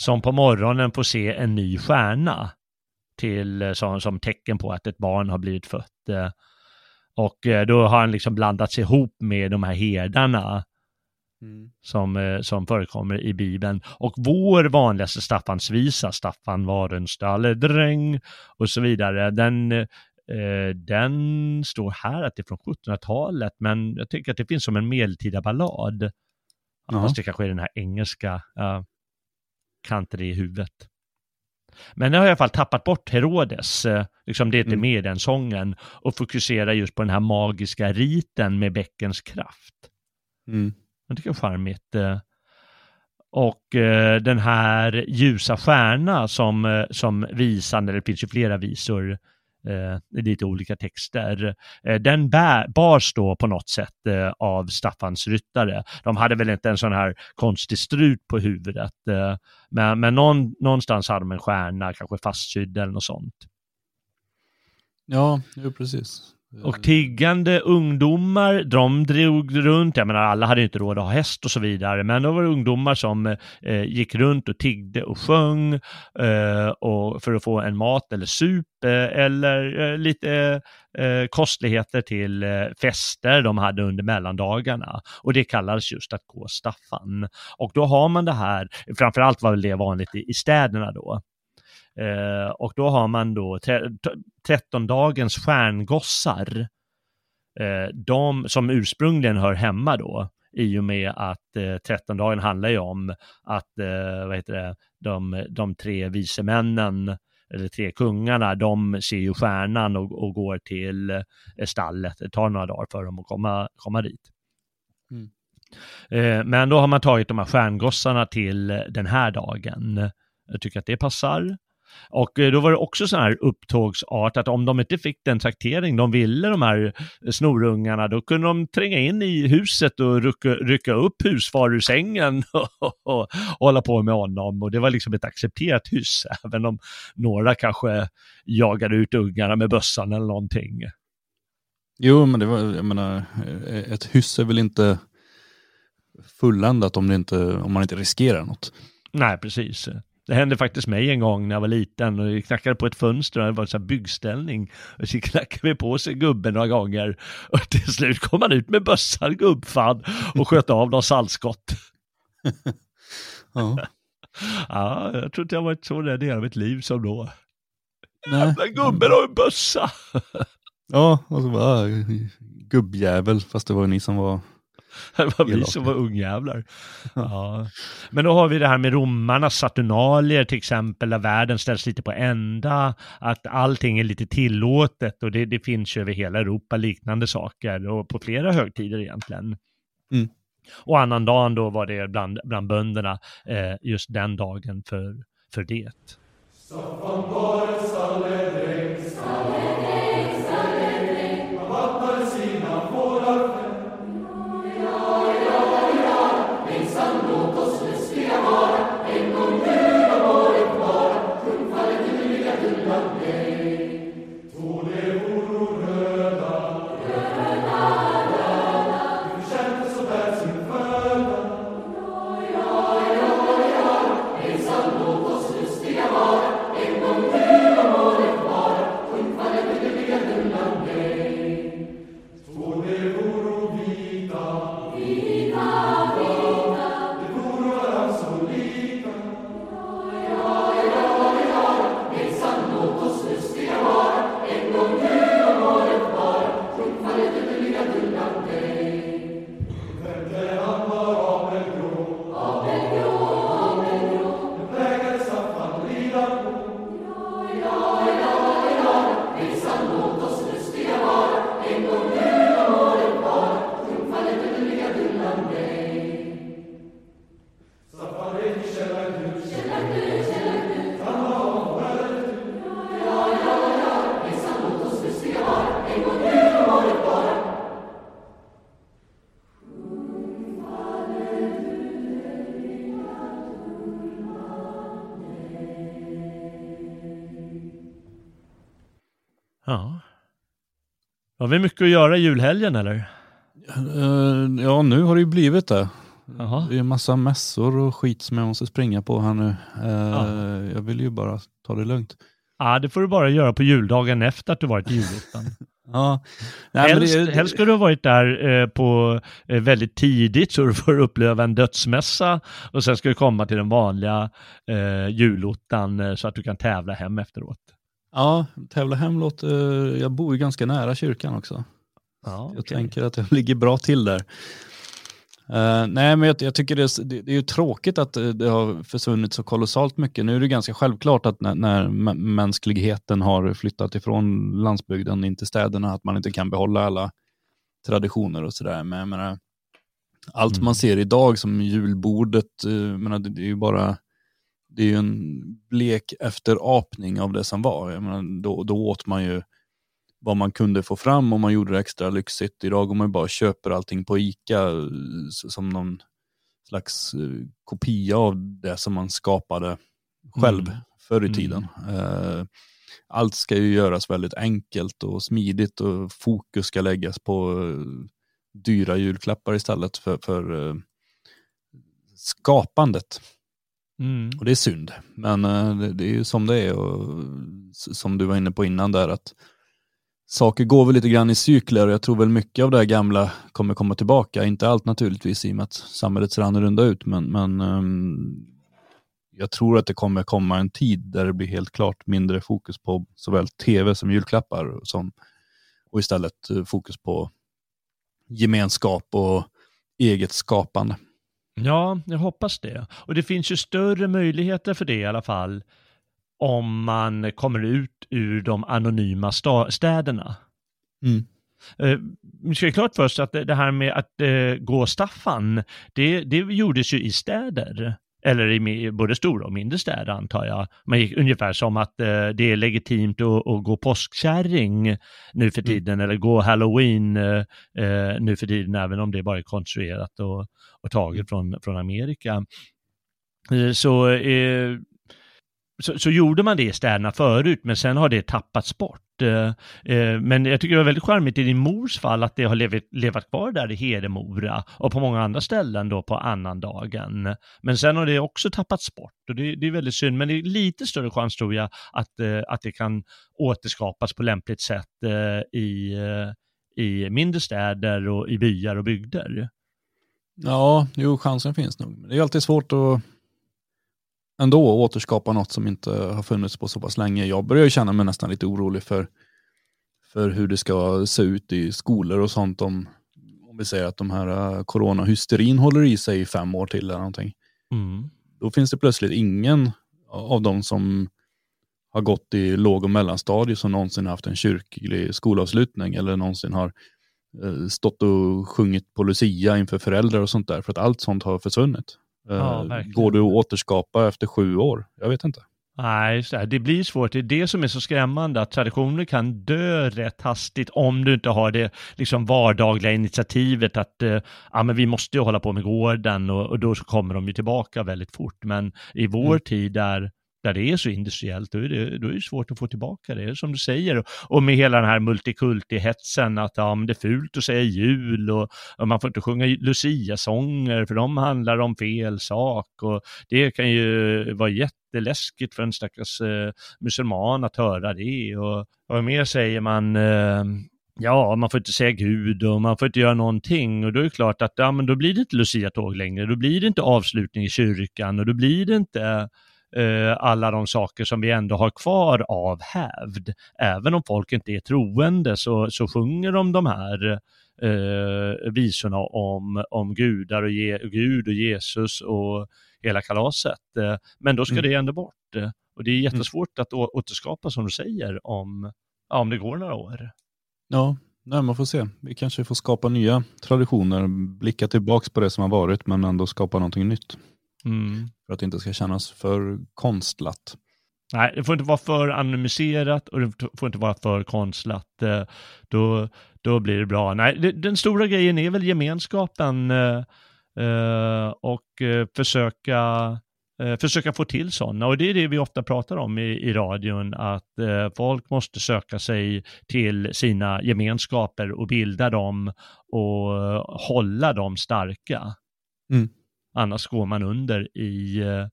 Som på morgonen får se en ny stjärna till, som, som tecken på att ett barn har blivit fött. Och eh, då har han liksom blandats ihop med de här herdarna som, eh, som förekommer i Bibeln. Och vår vanligaste Staffansvisa, Staffan var en stalledräng och så vidare, den, eh, den står här att det är från 1700-talet, men jag tycker att det finns som en medeltida ballad. Ja. Fast det kanske är den här engelska, uh, kan inte det i huvudet. Men nu har jag i alla fall tappat bort Herodes, eh, liksom det är inte Mm. med i den sången, och fokuserar just på den här magiska riten med bäckens kraft. Mm. Jag tycker det är charmigt. eh. Och eh, den här ljusa stjärna som, eh, som visan, eller det finns ju flera visor eh, i lite olika texter, eh, den bär, bars då på något sätt eh, av Staffans ryttare. De hade väl inte en sån här konstig strut på huvudet, eh, men, men någon, någonstans hade de en stjärna, kanske fastsydd eller något sånt. Ja, jo, precis. Och tiggande ungdomar, de drog runt, jag menar alla hade inte råd att ha häst och så vidare, men då var det ungdomar som eh, gick runt och tiggde och sjöng eh, och för att få en mat eller sup eh, eller eh, lite eh, kostligheter till eh, fester de hade under mellandagarna. Och det kallades just att gå Staffan. Och då har man det här, framförallt var väl det vanligt i, i städerna då. Eh, och då har man då tre, trettondagens stjärngossar, eh, de som ursprungligen hör hemma då, i och med att eh, trettondagen handlar ju om att, eh, vad heter det, de, de tre vise männen, eller tre kungarna, de ser ju stjärnan och, och går till eh, stallet. Det tar några dagar för dem att komma, komma dit. Mm. Eh, men då har man tagit de här stjärngossarna till den här dagen. Jag tycker att det passar. Och eh, då var det också så här upptågsart att om de inte fick den traktering de ville, de här snorungarna, då kunde de tränga in i huset och rycka, rycka upp husfar ur sängen <laughs> och, och, och hålla på med honom. Och det var liksom ett accepterat hyss, <laughs> även om några kanske jagade ut ungarna med bössan eller någonting. Jo, men det var, jag menar, ett hyss är väl inte fulländat om, inte, om man inte riskerar något. Nej, precis. Det hände faktiskt mig en gång när jag var liten och jag knackade på ett fönster och det var en byggställning. Och så knackade vi på sig gubben några gånger och till slut kom han ut med bössan gubbfan och sköt av några saltskott. ja. ja, jag tror inte jag varit så rädd i hela mitt liv som då. Men gubben har en bössa! ja, och så bara gubbjävel, fast det var ju ni som var Det var vi som var ungjävlar. Ja. Men då har vi det här med romarnas saturnalier till exempel, där världen ställs lite på ända, att allting är lite tillåtet och det, det finns ju över hela Europa liknande saker och på flera högtider egentligen. Mm. Och annandagen då var det bland, bland bönderna eh, just den dagen för, för det. Har vi mycket att göra i julhelgen eller? Eh, ja, nu har det ju blivit det. Jaha. Det är en massa mässor och skit som jag måste springa på här nu. Ja. Jag vill ju bara ta det lugnt. Ja, det får du bara göra på juldagen efter att du varit i julottan. <laughs> Ja. Nej, helst, det- helst skulle du ha varit där eh, på eh, väldigt tidigt så du får uppleva en dödsmässa och sen ska du komma till den vanliga eh, julottan eh, så att du kan tävla hem efteråt. Ja, tävla hem låter... Jag bor ju ganska nära kyrkan också. Ja, Jag tänker att jag <laughs> ligger bra till där. Eh, nej, men jag, jag tycker det är, det, det är ju tråkigt att eh, det har försvunnit så kolossalt mycket. Nu är det ganska självklart att när, när mä- mänskligheten har flyttat ifrån landsbygden in till städerna, att man inte kan behålla alla traditioner och sådär. Men jag menar, allt Mm. man ser idag som julbordet, eh, menar, det är ju bara det är ju en blek efterapning av det som var. Jag menar, då, då åt man ju vad man kunde få fram och man gjorde det extra lyxigt. Idag om man bara köper allting på ICA som någon slags eh, kopia av det som man skapade själv Mm. förr i Mm. tiden. Eh, allt ska ju göras väldigt enkelt och smidigt och fokus ska läggas på eh, dyra julklappar istället för, för skapandet. Mm. Och det är synd, men eh, det, är ju som det är och som du var inne på innan där att saker går väl lite grann i cykler och jag tror väl mycket av det här gamla kommer komma tillbaka. Inte allt naturligtvis i och med att samhället ser annorlunda ut, men, men ehm, jag tror att det kommer komma en tid där det blir helt klart mindre fokus på såväl tv som julklappar som, och istället eh, fokus på gemenskap och eget skapande. Ja, jag hoppas det. Och det finns ju större möjligheter för det i alla fall om man kommer ut ur de anonyma städerna. Mm. Eh, Vi ska ha klart för oss att det det här med att eh, gå Staffan, det, det gjordes ju i städer. Eller i både stora och mindre städer antar jag. Gick ungefär som att eh, det är legitimt att, att gå påskkärring nu för tiden eller gå halloween eh, eh, nu för tiden även om det bara är konstruerat och, och taget från, från Amerika. Eh, så, eh, så, så gjorde man det i städerna förut, men sen har det tappats bort. Eh, eh, men jag tycker det var väldigt charmigt i din mors fall att det har levat, levat kvar där i Hedemora och på många andra ställen då på annandagen. Men sen har det också tappats bort och det, det är väldigt synd, men det är lite större chans tror jag att, eh, att det kan återskapas på lämpligt sätt i, i mindre städer och i byar och bygder. Ja, jo, chansen finns nog. Det är alltid svårt att ändå återskapa något som inte har funnits på så pass länge. Jag börjar känna mig nästan lite orolig för, för hur det ska se ut i skolor och sånt om, om vi säger att de här eh, coronahysterin håller i sig i fem år till eller någonting. Mm. Då finns det plötsligt ingen av de som har gått i låg och mellanstadiet som någonsin haft en kyrklig skolavslutning eller någonsin har eh, stått och sjungit på Lucia inför föräldrar och sånt där. För att allt sånt har försvunnit. Eh, Ja. Går det att återskapa efter sju år? Jag vet inte. Nej, det blir svårt. Det är det som är så skrämmande, att traditioner kan dö rätt hastigt om du inte har det liksom vardagliga initiativet att eh, ja, men vi måste ju hålla på med gården och, och då så kommer de ju tillbaka väldigt fort. Men i vår Mm. tid där, där det är så industriellt, då är det, då är det svårt att få tillbaka det, som du säger. Och med hela den här multikulti-hetsen, att ja, men det är fult att säga jul och, och man får inte sjunga Lucia-sånger för de handlar om fel sak. Och det kan ju vara jätteläskigt för en stackars eh, muselman att höra det. Och, och vad mer säger man? Eh, Ja, man får inte säga Gud och man får inte göra någonting och då är det klart att ja, men då blir det inte Lucia-tåg längre, då blir det inte avslutning i kyrkan och då blir det inte eh, alla de saker som vi ändå har kvar av hävd. Även om folk inte är troende så, så sjunger de de här eh, visorna om, om gudar och Je- Gud och Jesus och hela kalaset. Eh, Men då ska Mm. det ändå bort. Och det är jättesvårt att å- återskapa som du säger om, ja, om det går några år. Ja, nej, man får se. Vi kanske får skapa nya traditioner, blicka tillbaks på det som har varit men ändå skapa någonting nytt. Mm. För att det inte ska kännas för konstlat. Nej, det får inte vara för anonymiserat och det får inte vara för konstlat. Eh, Då, då blir det bra. Nej, den stora grejen är väl gemenskapen eh, eh, och försöka, försöka få till sådana. Och det är det vi ofta pratar om i, i radion, att eh, folk måste söka sig till sina gemenskaper och bilda dem och hålla dem starka. Mm. Annars går man under i eh,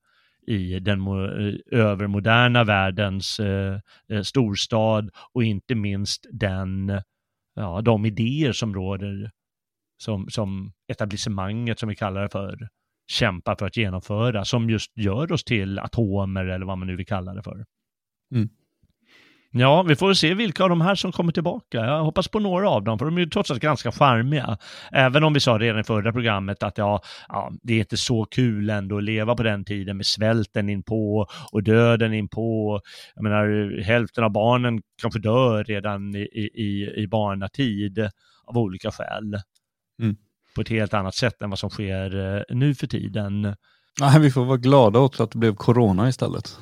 i den eh, övermoderna världens eh, eh, storstad och inte minst den, ja, de idéer som råder som, som etablissemanget som vi kallar det för kämpar för att genomföra som just gör oss till atomer eller vad man nu vill kalla det för. Mm. Ja, vi får se vilka av de här som kommer tillbaka. Jag hoppas på några av dem, för de är ju trots allt ganska charmiga. Även om vi sa redan i förra programmet att ja, ja, det är inte så kul ändå att leva på den tiden med svälten in på och döden in på. Jag menar, hälften av barnen kanske dör redan i, i, i barnatid av olika skäl. Mm. På ett helt annat sätt än vad som sker eh, nu för tiden. Nej, vi får vara glada åt att det blev corona istället.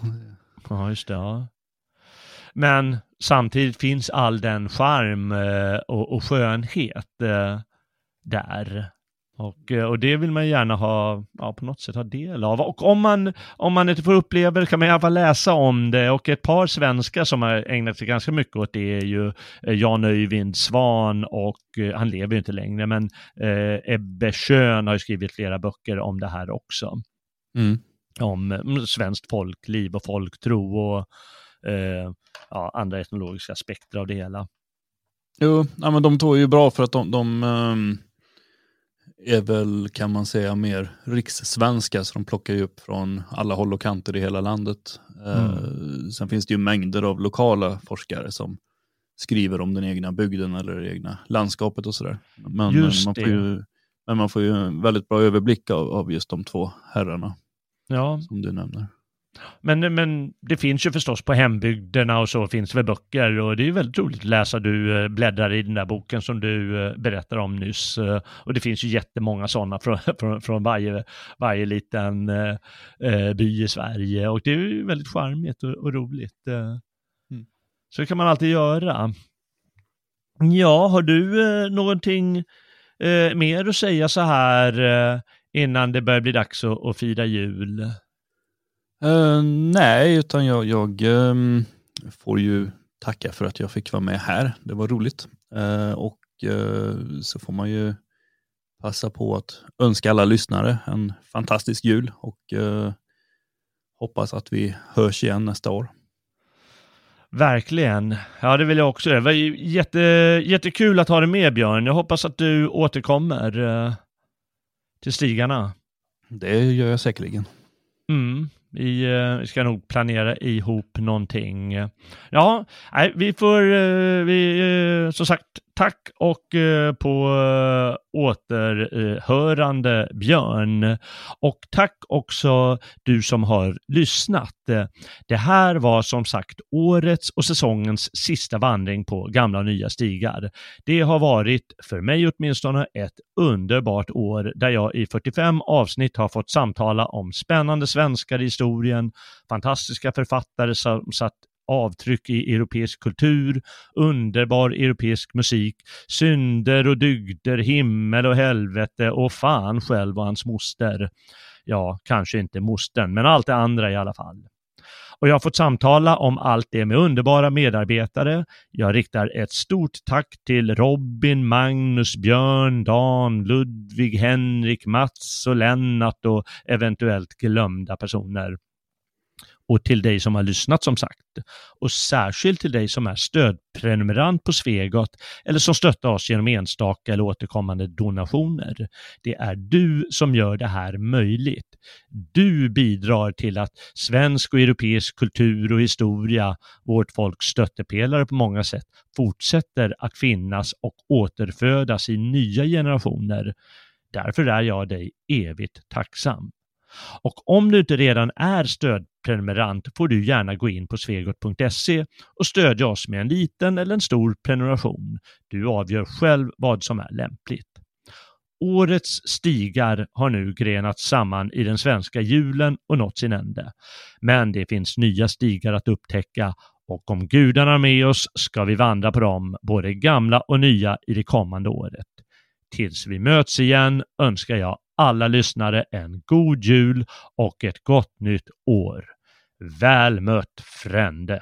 Ja, just det. Ja. Men samtidigt finns all den charm eh, och, och skönhet eh, där. Och, eh, och det vill man gärna ha, ja, på något sätt ha del av. Och om man, om man inte får uppleva det kan man i alla fall läsa om det. Och ett par svenskar som har ägnat sig ganska mycket åt det är ju Jan Öyvind Svan och, han lever ju inte längre, men eh, Ebbe Schön har ju skrivit flera böcker om det här också. Mm. Om mm, svenskt folkliv och folktro och eh, ja, andra etnologiska aspekter av det hela. Jo, ja, men de två är ju bra för att de, de ehm, är väl, kan man säga, mer rikssvenska, så de plockar ju upp från alla håll och kanter i hela landet. Eh, sen finns det ju mängder av lokala forskare som skriver om den egna bygden eller det egna landskapet och sådär. Men, Just man det. får ju, men man får ju en väldigt bra överblick av, av just de två herrarna Ja, som du nämner. Men, men det finns ju förstås på hembygderna och så finns väl böcker och det är ju väldigt roligt att läsa. Du eh, bläddrar i den där boken som du eh, berättar om nyss. eh, Och det finns ju jättemånga sådana från, <laughs> från, från varje, varje liten eh, by i Sverige och det är ju väldigt charmigt och, och roligt. eh. Så det kan man alltid göra. Ja, har du eh, någonting eh, mer att säga så här innan det börjar bli dags att, att fira jul? Eh, nej, utan jag, jag ehm, får ju tacka för att jag fick vara med här. Det var roligt. Eh, och eh, så får man ju passa på att önska alla lyssnare en fantastisk jul och hoppas att vi hörs igen nästa år. Verkligen. Ja, det vill jag också. Det var jätte, jättekul att ha dig med Björn. Jag hoppas att du återkommer till stigarna. Det gör jag säkerligen. Mm. Vi, eh, vi ska nog planera ihop någonting. Ja, nej, vi får, eh, vi, eh, som sagt, tack och på återhörande Björn. Och tack också du som har lyssnat. Det här var som sagt årets och säsongens sista vandring på gamla och nya stigar. Det har varit, för mig åtminstone, ett underbart år där jag i 45 avsnitt har fått samtala om spännande svenskar i historien, fantastiska författare som satt avtryck i europeisk kultur, underbar europeisk musik, synder och dygder, himmel och helvete och fan själv och hans moster. Ja, kanske inte mostern, men allt det andra i alla fall. Och jag har fått samtala om allt det med underbara medarbetare. Jag riktar ett stort tack till Robin, Magnus, Björn, Dan, Ludvig, Henrik, Mats och Lennart och eventuellt glömda personer och till dig som har lyssnat som sagt. Och särskilt till dig som är stödprenumerant på Svegot eller som stöttar oss genom enstaka eller återkommande donationer. Det är du som gör det här möjligt. Du bidrar till att svensk och europeisk kultur och historia, vårt folks stöttepelare på många sätt, fortsätter att finnas och återfödas i nya generationer. Därför är jag dig evigt tacksam. Och om du inte redan är prenumerant får du gärna gå in på svegot.se och stödja oss med en liten eller en stor prenumeration. Du avgör själv vad som är lämpligt. Årets stigar har nu grenats samman i den svenska julen och nått sin ände. Men det finns nya stigar att upptäcka och om gudarna är med oss ska vi vandra på dem, både gamla och nya, i det kommande året. Tills vi möts igen önskar jag alla lyssnare en god jul och ett gott nytt år. Väl mött frände!